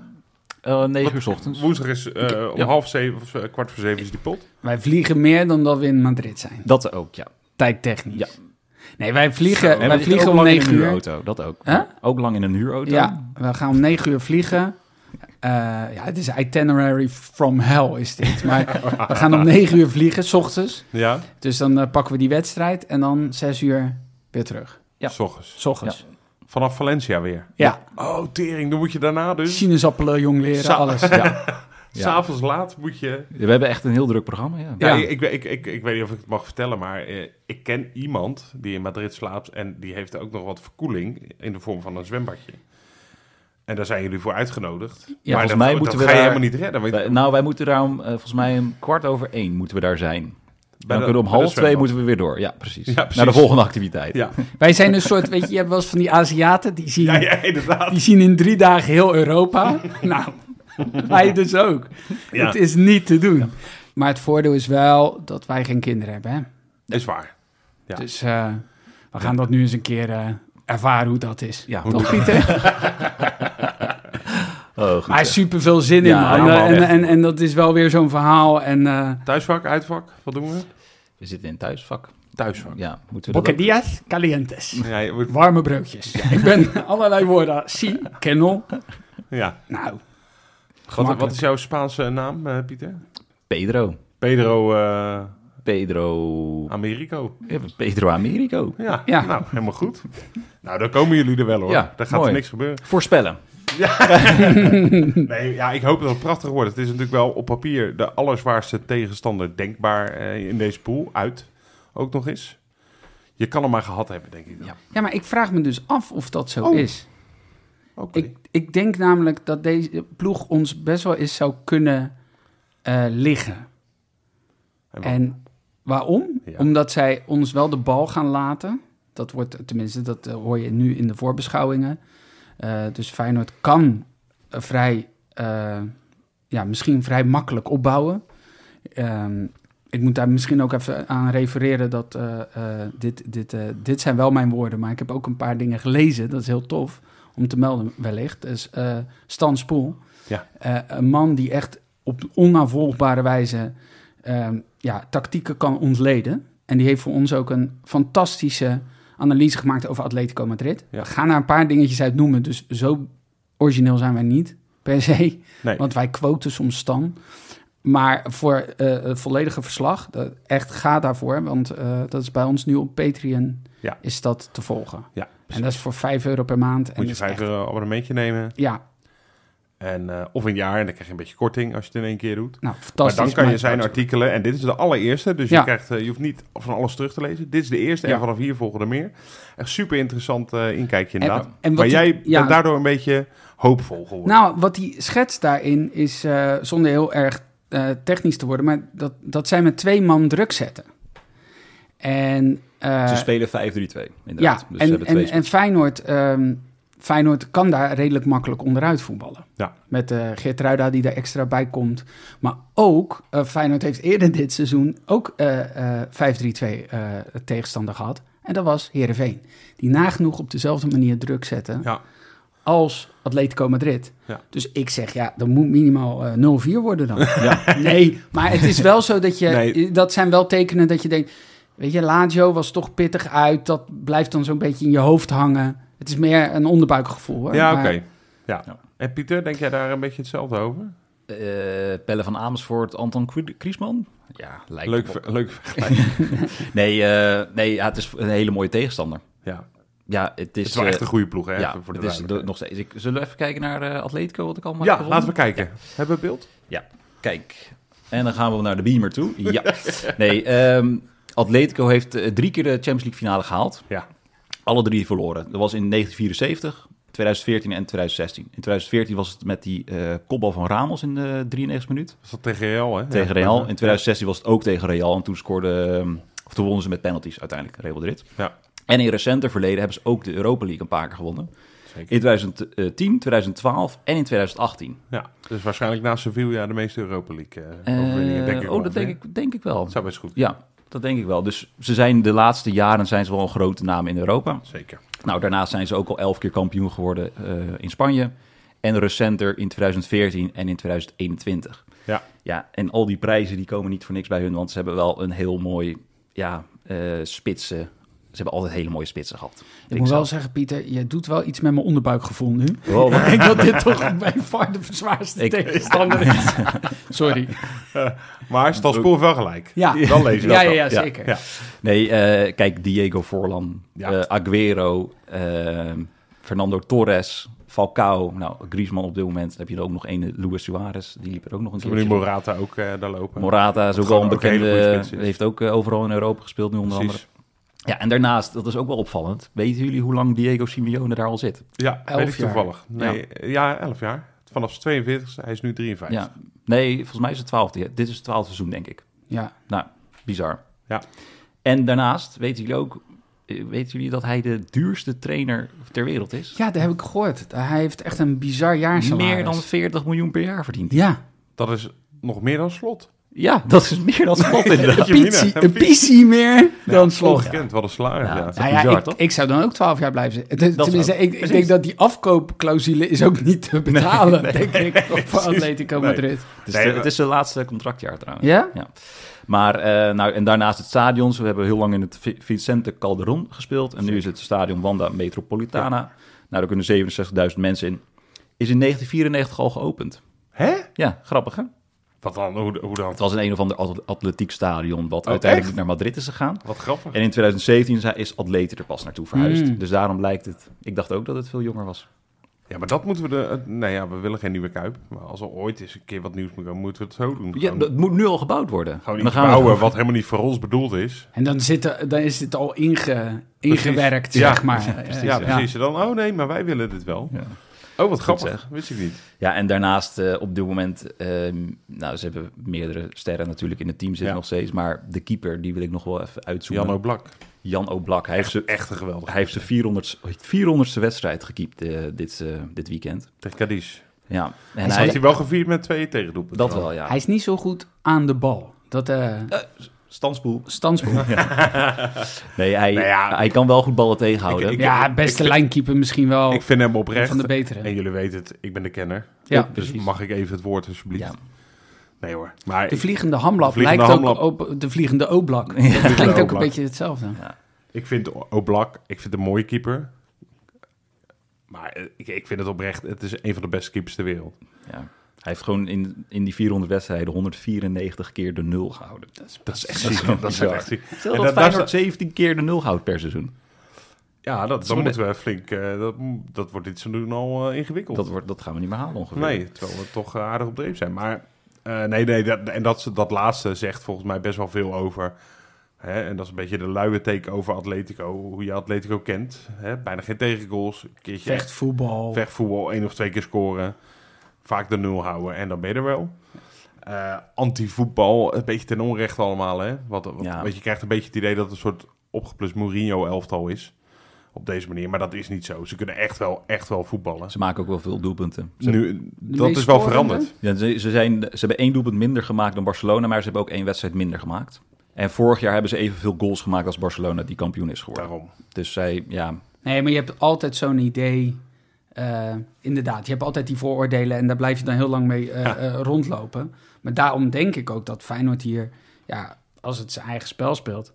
Eh, negen uur 's ochtends. Woensdag is eh, om Ja. half zeven of kwart voor zeven is die pot. Wij vliegen meer dan dat we in Madrid zijn. Dat ook, ja. Tijdtechnisch. Ja. Nee, wij vliegen, wij vliegen om lang in 9 een uur. huurauto, dat ook. Huh? Ook lang in een huurauto. Ja, we gaan om 9 uur vliegen. Eh, ja, het is itinerary from hell is dit. Maar we gaan om 9 uur vliegen, s ochtends. Ja? Dus dan eh, pakken we die wedstrijd en dan 6 uur weer terug. Ja. S ochtends. S ochtends. Vanaf Valencia weer. Ja, Oh, tering. Dan moet je daarna dus... sinaasappelen, jong leren, Sa- alles. Ja. S'avonds laat moet je... We hebben echt een heel druk programma, ja. Ja, Ja. Ik, ik, ik, ik weet niet of ik het mag vertellen, maar eh, ik ken iemand die in Madrid slaapt en die heeft ook nog wat verkoeling in de vorm van een zwembadje. En daar zijn jullie voor uitgenodigd. maar volgens dat, mij dat moeten we ga je helemaal niet redden. Wij- nou, wij moeten daarom, eh, volgens mij om kwart over één moeten we daar zijn. dan de- kunnen we om half twee moeten we weer door. Ja, precies. Ja, precies. Naar de volgende activiteit. Ja. Wij zijn een soort, weet je, je hebt wel eens van die Aziaten, die zien, Ja, ja, inderdaad. die zien in drie dagen heel Europa. nou, wij dus ook. Ja. Het is niet te doen. Maar het voordeel is wel dat wij geen kinderen hebben, hè. Is waar. Ja. Dus eh, we gaan dat nu eens een keer eh, ervaren hoe dat is. Ja, Toch, Pieter? Oh, goed. Maar super veel zin in, Ja, man. ja, man, en, en, en dat is wel weer zo'n verhaal. En eh Thuisvak, uitvak, wat doen we? We zitten in thuisvak. Thuisvak. Ja, moeten we dat ook- bocadillas calientes. Ja, je Warme broodjes. Ik ben allerlei woorden. Si, kennel. ja. Nou, Wat, wat is jouw Spaanse naam, eh, Pieter? Pedro. Pedro eh, Pedro... Americo. Ja, Pedro Americo. Ja, Ja. nou, helemaal goed. Nou, dan komen jullie er wel hoor. Ja, Daar gaat mooi. er niks gebeuren. Voorspellen. Nee, ja, ik hoop dat het prachtig wordt. Het is natuurlijk wel op papier de allerzwaarste tegenstander denkbaar eh, in deze pool. Uit ook nog eens. Je kan hem maar gehad hebben, denk ik. dan. Ja. Ja, maar ik vraag me dus af of dat zo Oh. is. Ik, ik denk namelijk dat deze ploeg ons best wel eens zou kunnen eh, liggen. En waarom? Ja. Omdat zij ons wel de bal gaan laten. Dat wordt, tenminste, dat eh, hoor je nu in de voorbeschouwingen. Eh, dus Feyenoord kan vrij, ja, misschien vrij makkelijk opbouwen. Ehm, ik moet daar misschien ook even aan refereren dat dit, dit, dit zijn wel mijn woorden, maar ik heb ook een paar dingen gelezen. Dat is heel tof om te melden wellicht. Dus eh Stan Spoel, Ja. Eh, een man die echt op onnavolgbare wijze ehm, ja, tactieken kan ontleden. En die heeft voor ons ook een fantastische analyse gemaakt over Atletico Madrid. Ja. We gaan een paar dingetjes uit noemen, dus zo origineel zijn wij niet per se. Nee. Want wij quoten soms Stan. Maar voor eh, het volledige verslag, dat, echt ga daarvoor. Want dat is bij ons nu op Patreon, Ja. is dat te volgen. Ja, En dat is voor 5 euro per maand. en Moet je dat is 5 echt- euro abonnementje nemen. Ja, En, eh, of een jaar, en dan krijg je een beetje korting als je het in één keer doet. nou, Maar fantastisch. dan kan je Maar- zijn artikelen, en dit is de allereerste, dus Ja. je, krijgt, eh, je hoeft niet van alles terug te lezen. Dit is de eerste, Ja. en vanaf hier volgen er meer. Echt super interessant eh, inkijkje inderdaad. En- en maar die- jij ja. bent daardoor een beetje hoopvol geworden. Nou, wat hij schetst daarin is, zonder heel erg technisch te worden, maar dat, dat zij met twee man druk zetten. En, eh, Ze spelen 5-3-2, ja, inderdaad. dus ze en, en, en Feyenoord, ehm, Feyenoord kan daar redelijk makkelijk onderuit voetballen. Ja. Met eh Geertruida die er extra bij komt. Maar ook, eh, Feyenoord heeft eerder dit seizoen ook eh, eh, 5-3-2 eh, tegenstander gehad. En dat was Heerenveen. Die nagenoeg op dezelfde manier druk zetten. Ja. als Atletico Madrid. Ja. Dus ik zeg, ja, dan moet minimaal eh 0-4 worden dan. Nee, maar het is wel zo dat je... Nee. Dat zijn wel tekenen dat je denkt... Weet je, Lazio was toch pittig uit. Dat blijft dan zo'n beetje in je hoofd hangen. Het is meer een onderbuikgevoel, hoor. Ja, oké. Ja. Ja. En Pieter, denk jij daar een beetje hetzelfde over? Eh, Pelle van Amersfoort, Anton Kri- Kriesman? Ja, lijkt Leuk, ver- leuk vergelijking. Nee, eh, nee ja, het is een hele mooie tegenstander. ja. Ja, het is... Het is wel eh, echt een goede ploeg, hè? ja, voor de het is de- nog steeds. Ik, zullen we even kijken naar eh, Atletico, wat ik allemaal Ja, heb laten we kijken. Hebben we beeld? Ja, kijk. En dan gaan we naar de Beamer toe. Ja. Nee, ehm, Atletico heeft eh, drie keer de Champions League finale gehaald. Ja. Alle drie verloren. Dat was in 1974, 2014 en 2016. In 2014 was het met die eh kopbal van Ramos in de 93 minuut. Was dat tegen Real, hè? Tegen. Real. In 2016 was het ook tegen Real. En toen scoorde, ehm, of toen wonnen ze met penalties uiteindelijk, Real Madrid. Ja, En in recenter verleden hebben ze ook de Europa League een paar keer gewonnen. zeker. In 2010, 2012 en in 2018. Ja, dus waarschijnlijk na Sevilla de meeste Europa League overwinningen, denk ik oh, dat denk ik, denk ik wel. Dat zou best goed. Ja, dat denk ik wel. Dus ze zijn de laatste jaren zijn ze wel een grote naam in Europa. Zeker. Nou, daarnaast zijn ze ook al elf keer kampioen geworden eh, in Spanje. En recenter in 2014 en in 2021. Ja. Ja, en al die prijzen die komen niet voor niks bij hun, want ze hebben wel een heel mooi, ja, eh spitsen. Ze hebben altijd hele mooie spitsen gehad. Ik moet wel zeggen, Pieter, je doet wel iets met mijn onderbuikgevoel nu. Wow, Ik denk dat dit toch bij far de zwaarste Ik- tegenstander is. Sorry. Maar Stalspoor wel gelijk. Ja. Dan lees je Ja, dat ja, ja, zeker. Ja. Nee, eh, kijk, Diego Forlan, Ja. eh, Aguero, eh, Fernando Torres, Falcao. Nou, Griezmann op dit moment. Dan heb je er ook nog een, Luis Suarez. Die liep er ook nog een hebben nu. Morata ook eh, daar lopen. Morata is ook wel een bekende... heeft ook eh, overal in Europa gespeeld nu onder andere. Ja, en daarnaast, dat is ook wel opvallend. Weten jullie hoe lang Diego Simeone daar al zit? Ja, Elf weet ik jaar. toevallig. Nee, ja. 11 jaar. Vanaf zijn 42 hij is nu 53. Ja. Nee, volgens mij is het twaalfde. Dit is het twaalfde seizoen, denk ik. Ja. Nou, bizar. Ja. En daarnaast, weten jullie ook... eh, Weten jullie dat hij de duurste trainer ter wereld is? ja, dat heb ik gehoord. Hij heeft echt een bizar jaarsalaris. Meer dan 40 miljoen per jaar verdient. Ja, Dat is nog meer dan slot. Ja, dat is meer dan slot inderdaad. een piecie meer dan slot. Ongekend, wat een salaris. Ja. Ja. Dat is Nou ja, bizar, ik, toch? ik zou dan ook 12 jaar blijven zitten. Tenminste, ook. ik, ik denk dat die afkoopclausule is ook niet te betalen, denk ik, voor Atletico Nee. Madrid. Het is, Nee, de- het is zijn laatste contractdaar trouwens. Ja? Maar, eh, nou, en daarnaast het stadion. We hebben heel lang in het Vi- Vicente Calderon gespeeld. En nu is het stadion Wanda Metropolitana. Nou, daar kunnen 67.000 mensen in. Is in 1994 al geopend. Hè? Ja, grappig hè? Wat dan? Hoe, hoe dan? Het was een een of ander at- atletiekstadion wat Oh, uiteindelijk echt? naar Madrid is gegaan. Wat grappig. En in 2017 zijn- is Atleten er pas naartoe verhuisd. Mm. Dus daarom lijkt het... Ik dacht ook dat het veel jonger was. Ja, maar dat moeten we... De, nee, ja, we willen geen nieuwe Kuip. Maar als er ooit eens een keer wat nieuws moet komen, moeten we het zo doen. Ja, dat moet nu al gebouwd worden. gewoon En iets dan gaan we- bouwen wat helemaal niet voor ons bedoeld is. En dan, zit er, dan is het al inge, ingewerkt, Ja, zeg maar. precies. Ja, precies. Dan, oh nee, maar wij willen dit wel. Ja. Oh, wat grappig. zeg. Wist ik niet. Ja, en daarnaast eh, op dit moment... ehm, nou, ze hebben meerdere sterren natuurlijk in het team zitten Ja. nog steeds. Maar de keeper, die wil ik nog wel even uitzoeken. Jan Oblak. Jan Oblak. Hij heeft zijn Echt een geweldig. hij heeft zijn 400, 400ste wedstrijd gekiept eh, dit, eh, dit weekend. Tegen Cadiz. Ja, en hij, hij, hij wel gevierd met twee tegendoepen. dat wel, ja. Hij is niet zo goed aan de bal. Dat Stanspoel. standspoel. Nee, hij, Nou ja. hij kan wel goed ballen tegenhouden. Ik- ik- Ja, beste vind- lijnkeeper misschien wel Ik vind hem oprecht. van de betere. En jullie weten het, ik ben de kenner. Ja, Dus precies. mag ik even het woord alsjeblieft? Ja. Nee hoor. Maar De vliegende hamlap De vliegende lijkt hamlap. ook op de vliegende oblak. Dat klinkt ook een beetje hetzelfde. ik vind Oblak, ik vind een mooie keeper. Maar eh, ik, ik vind het oprecht, het is een van de beste keepers ter wereld. Ja. Hij heeft gewoon in, in die 400 wedstrijden 194 keer de nul gehouden. Dat is, Dat is echt Dat is ziek. wel Dat is bizar. echt ziek. Stel En dat dat- Feyenoord sta- 17 keer de nul houdt per seizoen. Ja, dat, is dan wel moeten we flink, eh, dat, dat wordt dit seizoen al eh, ingewikkeld. Dat, wordt, dat gaan we niet meer halen ongeveer. Nee, terwijl we toch eh, aardig op dreef zijn. Maar eh, nee, nee dat, en dat, dat laatste zegt volgens mij best wel veel over. Hè, en dat is een beetje de luie teken over Atletico. Hoe je Atletico kent. Hè, bijna geen tegengoals. Een keertje echt Vechtvoetbal. vechtvoetbal, één of twee keer scoren. Vaak de nul houden en dan ben je er wel. Eh, Anti-voetbal, een beetje ten onrechte allemaal. Hè? Wat, wat, Ja. weet je, krijgt een beetje het idee dat het een soort opgeplust Mourinho-elftal is. Op deze manier, maar dat is niet zo. Ze kunnen echt wel, echt wel voetballen. Ze maken ook wel veel doelpunten. Ze, Nu, dat is wel veranderd. ja, ze, ze, zijn, ze hebben één doelpunt minder gemaakt dan Barcelona, maar ze hebben ook één wedstrijd minder gemaakt. En vorig jaar hebben ze evenveel goals gemaakt als Barcelona, die kampioen is geworden. Daarom. Dus zij, ja, Nee, maar je hebt altijd zo'n idee eh, inderdaad, je hebt altijd die vooroordelen en daar blijf je dan heel lang mee eh, eh, rondlopen. Maar daarom denk ik ook dat Feyenoord hier, ja, als het zijn eigen spel speelt,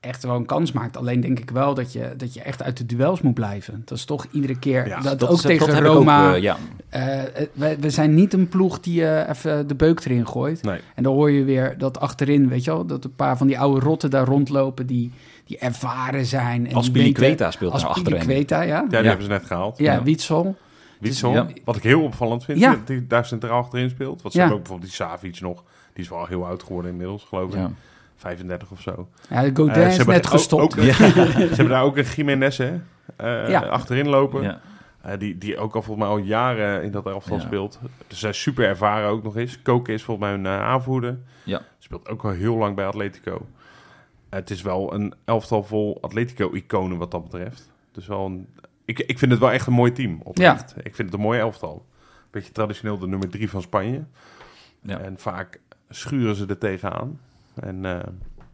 echt wel een kans maakt. Alleen denk ik wel dat je, dat je echt uit de duels moet blijven. Dat is toch iedere keer, Ja, dat, Dat, ook is- tegen dat Roma. ook, ja. we, we zijn niet een ploeg die eh, even de beuk erin gooit. Nee. En dan hoor je weer dat achterin, weet je wel, dat een paar van die oude rotten daar rondlopen die, die ervaren zijn. En Als die Billy weten- Queta speelt Als Billy achterin. Queta, ja. Ja, die Ja. hebben ze net gehaald. Ja, Ja. Wietsel. Ja. wat ik heel opvallend vind, Ja. dat die daar centraal achterin speelt. Want ze ook bijvoorbeeld die Savic nog. Die is wel heel oud geworden inmiddels, geloof ik. Ja. 35 of zo. Ja, de Godin Eh, is net ook- gestopt. ook- ze hebben daar ook een Jiménez hè, eh, Ja. achterin lopen. Ja. Eh, die, die ook al volgens mij al jaren in dat elftal Ja. speelt. Dus is super ervaren ook nog eens. Koken is volgens mij een aanvoerder. Ja. Speelt ook al heel lang bij Atletico. Het is wel een elftal vol Atletico-iconen wat dat betreft. Dus wel een, ik, ik vind het wel echt een mooi team. Oprecht. Ik vind het een mooi elftal. Beetje traditioneel de nummer drie van Spanje. Ja. En vaak schuren ze er tegenaan. En eh,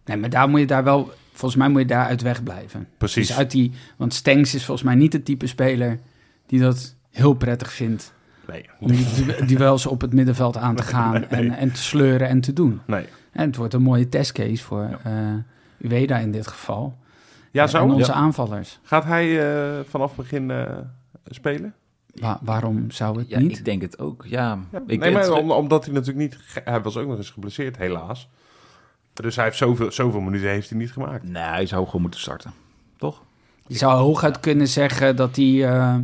Nee, maar daar moet je daar wel, volgens mij moet je daar uit weg blijven. precies. Dus uit die, want Stenks is volgens mij niet het type speler die dat heel prettig vindt. Nee, Om die du- duels op het middenveld aan te gaan Nee, nee. En, en te sleuren en te doen. nee. En het wordt een mooie testcase voor eh Ueda in dit geval. Ja, En zo? onze Ja. aanvallers. Gaat hij eh, vanaf begin eh, spelen? Wa- waarom zou het Ja, niet? ik denk het ook. Ja, ik, nee, maar het- om- omdat hij natuurlijk niet... Hij was ook nog eens geblesseerd, helaas. Dus hij heeft zoveel, zoveel minuten heeft hij niet gemaakt. Nee, hij zou gewoon moeten starten. Toch? Je zou hooguit kunnen zeggen dat hij, eh,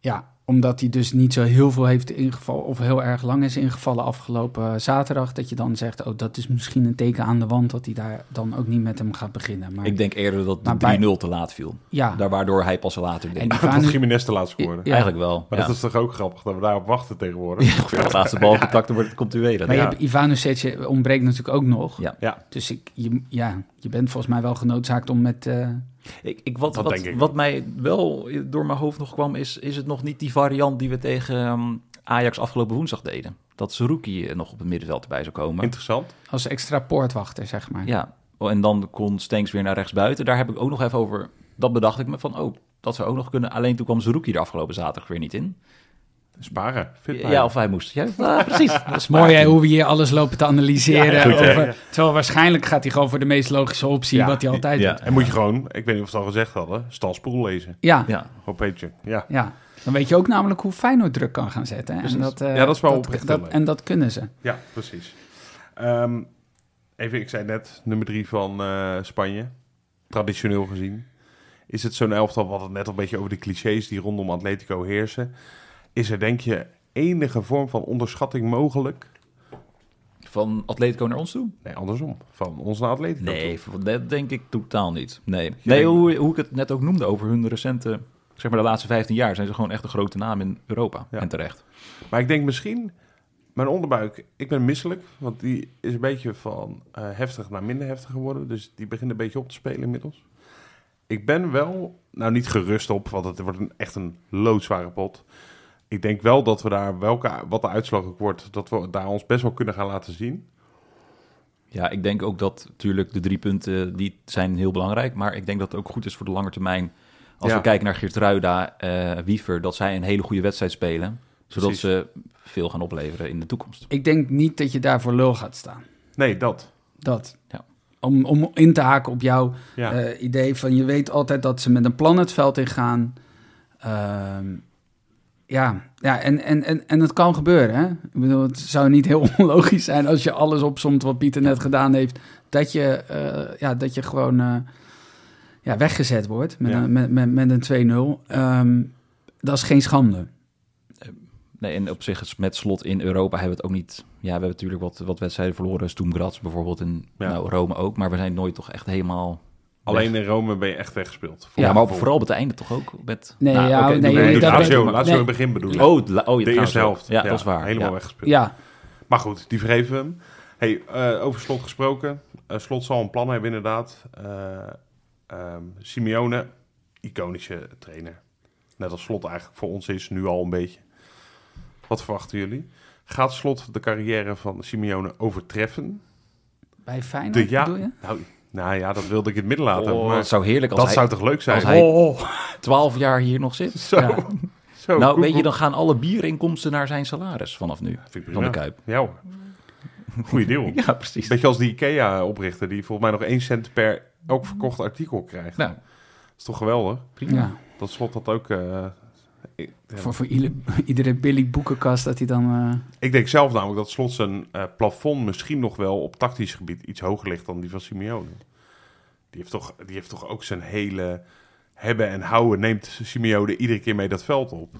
ja, omdat hij dus niet zo heel veel heeft ingevallen, of heel erg lang is ingevallen afgelopen zaterdag, dat je dan zegt, oh, dat is misschien een teken aan de wand dat hij daar dan ook niet met hem gaat beginnen. Maar Ik denk eerder dat de bij- 3-0 te laat viel. ja, Daar waardoor hij pas later en deed. die Dat Jiménez te laat scoorde. Ja. Eigenlijk wel. Maar ja. dat is toch ook grappig dat we daarop wachten tegenwoordig. Het laatste balcontact dan wordt- komt u weer. maar je Ja. Ivanovic ontbreekt natuurlijk ook nog. Ja. Ja, Dus ik, je, ja, je bent volgens mij wel genoodzaakt om met... eh, Ik, ik, wat, wat, ik wat mij wel door mijn hoofd nog kwam, is, is het nog niet die variant die we tegen ehm, Ajax afgelopen woensdag deden. Dat Zerouki eh, nog op het middenveld erbij zou komen. interessant. als extra poortwachter, zeg maar. Ja, oh, en dan kon Stenks weer naar rechts buiten. Daar heb ik ook nog even over, dat bedacht ik me van, oh, dat zou ook nog kunnen. Alleen toen kwam Zerouki er afgelopen zaterdag weer niet in. Sparen. Ja, of hij moest. Ja, ah, precies. Dat is Mooi hè, hoe we hier alles lopen te analyseren. Ja, goed, hè? over, terwijl waarschijnlijk gaat hij gewoon voor de meest logische optie, Ja, wat hij altijd ja. doet. En moet je gewoon, ik weet niet of ze het al gezegd hadden, Stan Spoel lezen. Ja, ja. Ja, Op Patreon. Ja. dan weet je ook namelijk hoe Feyenoord druk kan gaan zetten. En dat, eh, Ja, dat is wel dat, oprecht. En dat kunnen ze. Ja, precies. Ehm, even, ik zei net, nummer drie van eh, Spanje. Traditioneel gezien. Is het zo'n elftal, hadden het net al een beetje over de clichés die rondom Atletico heersen. Is er denk je enige vorm van onderschatting mogelijk? van Atletico naar ons toe? Nee, andersom. Van ons naar Atletico. Nee, toe. dat denk ik totaal niet. Nee, Je nee denkt- hoe, hoe ik het net ook noemde over hun recente, zeg maar de laatste 15 jaar, zijn ze gewoon echt een grote naam in Europa. Ja. En terecht. Maar ik denk misschien, mijn onderbuik, ik ben misselijk. Want die is een beetje van eh, heftig naar minder heftig geworden. Dus die begint een beetje op te spelen inmiddels. Ik ben wel, nou niet gerust op, want het wordt een, echt een loodzware pot. Ik denk wel dat we daar, welke, wat de uitslag ook wordt, dat we daar ons best wel kunnen gaan laten zien. Ja, ik denk ook dat natuurlijk de drie punten, die zijn heel belangrijk. Maar ik denk dat het ook goed is voor de lange termijn. Als Ja. we kijken naar Geertruida, eh Wiever, dat zij een hele goede wedstrijd spelen. Zodat Precies. ze veel gaan opleveren in de toekomst. Ik denk niet dat je daar voor lul gaat staan. Nee, dat. Dat. Ja. Om, om in te haken op jouw Ja. eh, idee van je weet altijd dat ze met een plan het veld ingaan. Ehm ja, ja en, en, en, en het kan gebeuren. Hè? Ik bedoel, het zou niet heel onlogisch zijn als je alles opsomt wat Pieter net gedaan heeft. Dat je, eh, ja, dat je gewoon eh, ja, weggezet wordt met, Ja. een, met, met, met een 2-0. Ehm, dat is geen schande. Nee, en op zich is met slot in Europa hebben we het ook niet... Ja, we hebben natuurlijk wat, wat wedstrijden verloren. Stoem Graz bijvoorbeeld Ja. nou, Rome ook. Maar we zijn nooit toch echt helemaal... Alleen in Rome ben je echt weggespeeld. Ja, maar vooral op het einde toch ook? Met, Nee, nou, ja, nee, Nee, Lazio, dat- Lazio nee. in het begin bedoel ik. Oh, la- oh ja, de eerste helft. Ja, dat is waar. Helemaal ja. weggespeeld. Ja, Maar goed, die vergeven we hem. Hey, eh, over slot gesproken. Eh, slot zal een plan hebben, inderdaad. Eh ehm, Simeone, iconische trainer. Net als slot eigenlijk voor ons is, nu al een beetje. Wat verwachten jullie? Gaat slot de carrière van Simeone overtreffen? bij Feyenoord De ja, bedoel je? nou, Nou ja, dat wilde ik in het midden laten. Oh, maar het zou heerlijk als dat hij zou toch leuk zijn? als hij- Oh, 12 jaar hier nog zit. Zo, Ja. zo. nou, weet je, dan gaan alle bierinkomsten naar zijn salaris vanaf nu. Vind ik Van prima. de Kuip. Ja hoor. Goeie deal. Ja, precies. Beetje als die IKEA-oprichter die volgens mij nog 1 cent per elk verkocht artikel krijgt. Nou, Dat is toch geweldig? ja. Dat slot dat ook... eh, ik, ja. Voor, voor iedere, Billy boekenkast dat hij dan... eh, ik denk zelf namelijk dat slot zijn eh, plafond misschien nog wel op tactisch gebied iets hoger ligt dan die van Simeone. Die heeft toch, die heeft toch ook zijn hele hebben en houden neemt Simeone iedere keer mee dat veld op.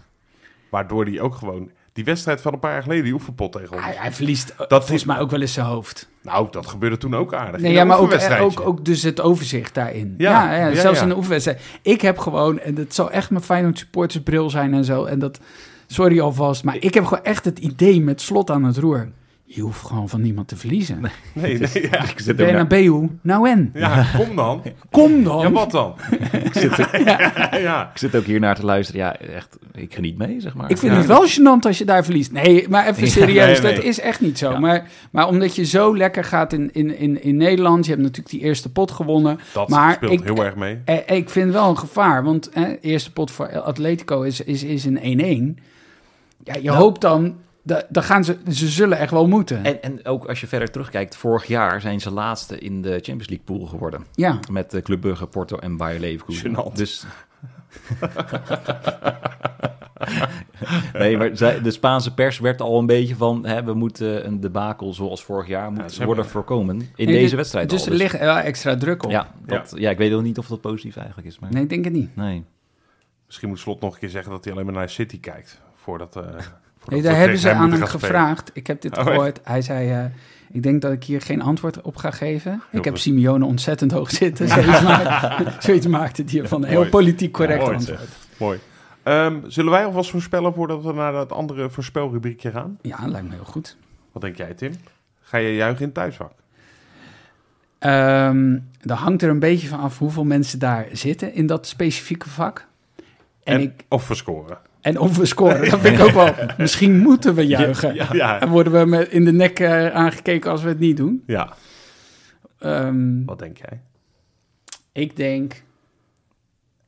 Waardoor hij ook gewoon... Die wedstrijd van een paar jaar geleden, die oefenpot tegen ons. hij, hij verliest eh, Dat volgens is- mij ook wel eens zijn hoofd. Nou, dat gebeurde toen ook aardig. Nee, ja, maar ook, eh, ook, ook dus het overzicht daarin. Ja, Ja, zelfs in de oefenwedstrijd. Ik heb gewoon, en dat zal echt mijn Feyenoord supportersbril zijn en zo. En dat, sorry alvast, maar ik heb gewoon echt het idee met slot aan het roer. Je hoeft gewoon van niemand te verliezen. Nee, nee, ja. ik zit ook naar- Bernabeu, nou en? Ja, kom dan. Kom dan. Ja, wat dan? ik, zit, ja. ja. ik zit ook hier naar te luisteren. Ja, echt, ik geniet mee, zeg maar. Ik vind Ja. het wel gênant als je daar verliest. Nee, maar even Ja, serieus, nee, nee. dat is echt niet zo. Ja. Maar, maar omdat je zo lekker gaat in, in, in, in Nederland, je hebt natuurlijk die eerste pot gewonnen. Dat Maar speelt ik- heel erg mee. Eh, ik vind wel een gevaar, want eh, eerste pot voor Atletico is, is, is een 1-1. Ja, je hoopt dan, da- dan gaan ze, ze zullen echt wel moeten. En, en ook als je verder terugkijkt, vorig jaar zijn ze laatste in de Champions League pool geworden. ja, Met de Club Brugge, Porto en Bayer Leverkusen. Gênant. Dus... nee, maar zij, de Spaanse pers werd al een beetje van... Hè, we moeten een debakel zoals vorig jaar moet ze worden voorkomen in Nee, deze dus- wedstrijd Dus al. er ligt wel extra druk op. ja, dat, ja. ik weet ook niet of dat positief eigenlijk is. Maar... Nee, ik denk het niet. Nee. Misschien moet Slot nog een keer zeggen dat hij alleen maar naar City kijkt. Voordat, eh voordat Nee, daar hebben ze aan hem gevraagd. Ik heb dit Oh, gehoord. Hij zei, eh, ik denk dat ik hier geen antwoord op ga geven. ik heb. Simeone ontzettend hoog zitten. Zoiets, maakte, zoiets maakte hij ervan. Een heel Mooi. politiek correct Mooi, antwoord. Mooi. Ehm, zullen wij alvast voorspellen voordat we naar dat andere voorspelrubriekje gaan? Ja, lijkt me heel goed. Wat denk jij, Tim? Ga je juichen in het thuisvak? Ehm dan hangt er een beetje van af hoeveel mensen daar zitten in dat specifieke vak. En, En, ik, Of verscoren? En of we scoren, dat vind ik ook wel. Misschien moeten we juichen. Ja. En worden we met in de nek eh, aangekeken als we het niet doen. Ja. Ehm, Wat denk jij? ik denk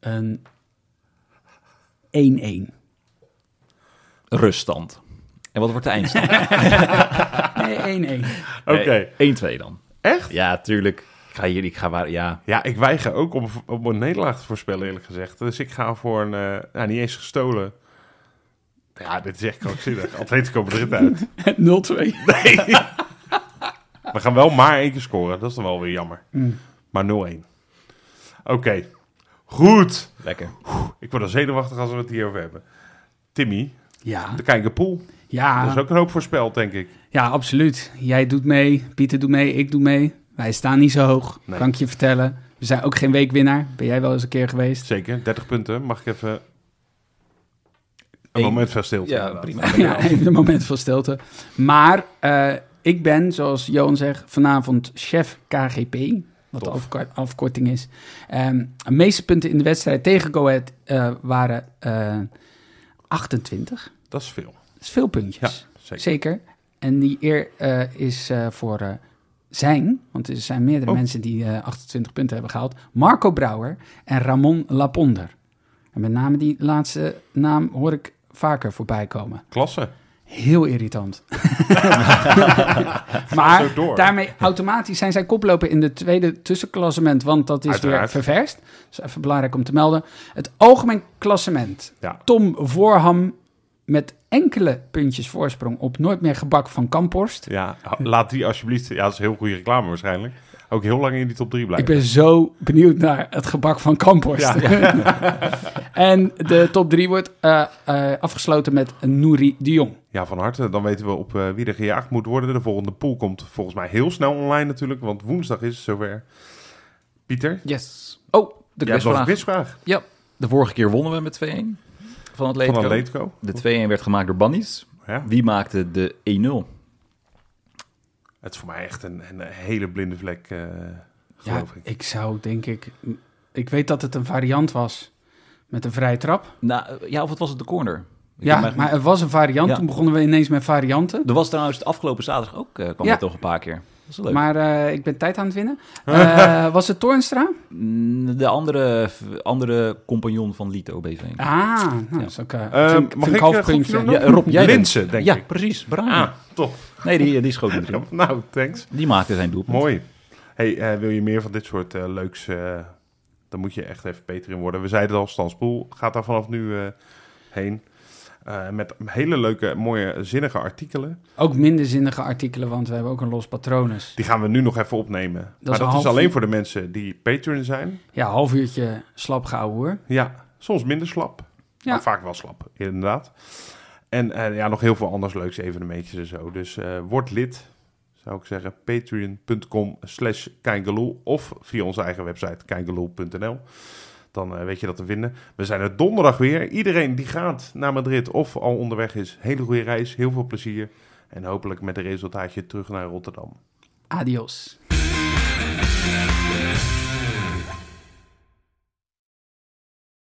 een 1-1. Ruststand. En wat wordt de eindstand? Nee, 1-1. Oké. Nee, 1-2 dan. Echt? Ja, tuurlijk. Ik ga hier, ik ga waar, ja. Ja, ik weiger ook om, om een nederlaag te voorspellen, eerlijk gezegd. Dus ik ga voor een, eh, nou, niet eens gestolen. Ja, dit is echt krankzinnig. Atletico Madrid uit. 0-2. We gaan wel maar één keer scoren. Dat is dan wel weer jammer. Mm. Maar 0-1. Oké. Goed. Lekker. Ik word al zenuwachtig als we het hierover hebben. Timmy, Ja, de kijkerpool. ja, Dat is ook een hoop voorspeld, denk ik. ja, absoluut. Jij doet mee, Pieter doet mee, ik doe mee. Wij staan niet zo hoog, Nee. kan ik je vertellen. We zijn ook geen weekwinnaar. Ben jij wel eens een keer geweest? Zeker, 30 punten. Mag ik even een moment van stilte? Ja, prima. ja, even een moment van stilte. Maar eh, ik ben, zoals Johan zegt, vanavond chef KGP. Wat de afkorting is. Ehm, de meeste punten in de wedstrijd tegen Go Ahead eh, waren eh 28. Dat is veel. Dat is veel puntjes. Ja, zeker. Zeker. En die eer eh, is eh, voor eh, zijn, want er zijn meerdere Oh. mensen die eh, 28 punten hebben gehaald. Marco Brouwer en Ramon Laponder. En met name die laatste naam hoor ik vaker voorbij komen. Klasse. Heel irritant. maar daarmee automatisch zijn zij koploper in de tweede tussenklassement, want dat is Uiteraard. weer ververst. Dat is even belangrijk om te melden. Het algemeen klassement. Ja. Tom Voorham met enkele puntjes voorsprong op nooit meer gebak van Kamphorst. Ja, laat die alsjeblieft... Ja, dat is heel goede reclame waarschijnlijk. Ook heel lang in die top 3 Ik blijven. ben zo benieuwd naar het gebak van Kamphorst. en de top 3 wordt eh, eh, afgesloten met Nouri de Jong. Ja, van harte. Dan weten we op eh, wie er gejaagd moet worden. De volgende pool komt volgens mij heel snel online natuurlijk. Want woensdag is het zover. Pieter, Yes. Oh, de quizvraag. quizvraag Ja, de vorige keer wonnen we met 2-1 van Atletico. van Atletico. De 2-1 werd gemaakt door Bannies. Ja, Wie maakte de 1-0? Het is voor mij echt een, een hele blinde vlek, eh, Ja, geloof ik. ik zou denk ik... Ik weet dat het een variant was met een vrije trap. Nou, eh, ja, of het was het de corner? Ik Ja, maar het was een variant. Ja. Toen begonnen we ineens met varianten. Er was trouwens de afgelopen zaterdag ook, eh, kwam Ja. het toch een paar keer. Dat is leuk. Maar eh, ik ben tijd aan het winnen. Eh, was het Toornstra? Mm, De andere, andere compagnon van Lito BV. Ah, nou, dat is ook... eh, Eh, vind, mag vind ik, half Ja? Rob, jij Linsen, denk ja, ik. precies. Bravo. Ah, top. Nee, die, die schoot erin. Nou, thanks. Die maakte zijn doelpunt. Mooi. Hey, wil je meer van dit soort eh, leuks, eh, dan moet je echt even beter in worden. We zeiden het al, Stan Spoel gaat daar vanaf nu eh, heen. Eh, met hele leuke, mooie, zinnige artikelen. Ook minder zinnige artikelen, want we hebben ook een los patronus. Die gaan we nu nog even opnemen. maar een dat is alleen uur. voor de mensen die Patreon zijn. Ja, half uurtje slap gehouden hoor. Ja, soms minder slap. Ja. Maar vaak wel slap, inderdaad. En ja, nog heel veel anders leuks evenementjes en zo. Dus eh, word lid, zou ik zeggen. Patreon.com slash. Of via onze eigen website kijkeloel.nl. Dan eh, weet je dat te vinden. We zijn er donderdag weer. Iedereen die gaat naar Madrid of al onderweg is, hele goede reis. Heel veel plezier. En hopelijk met een resultaatje terug naar Rotterdam. Adios.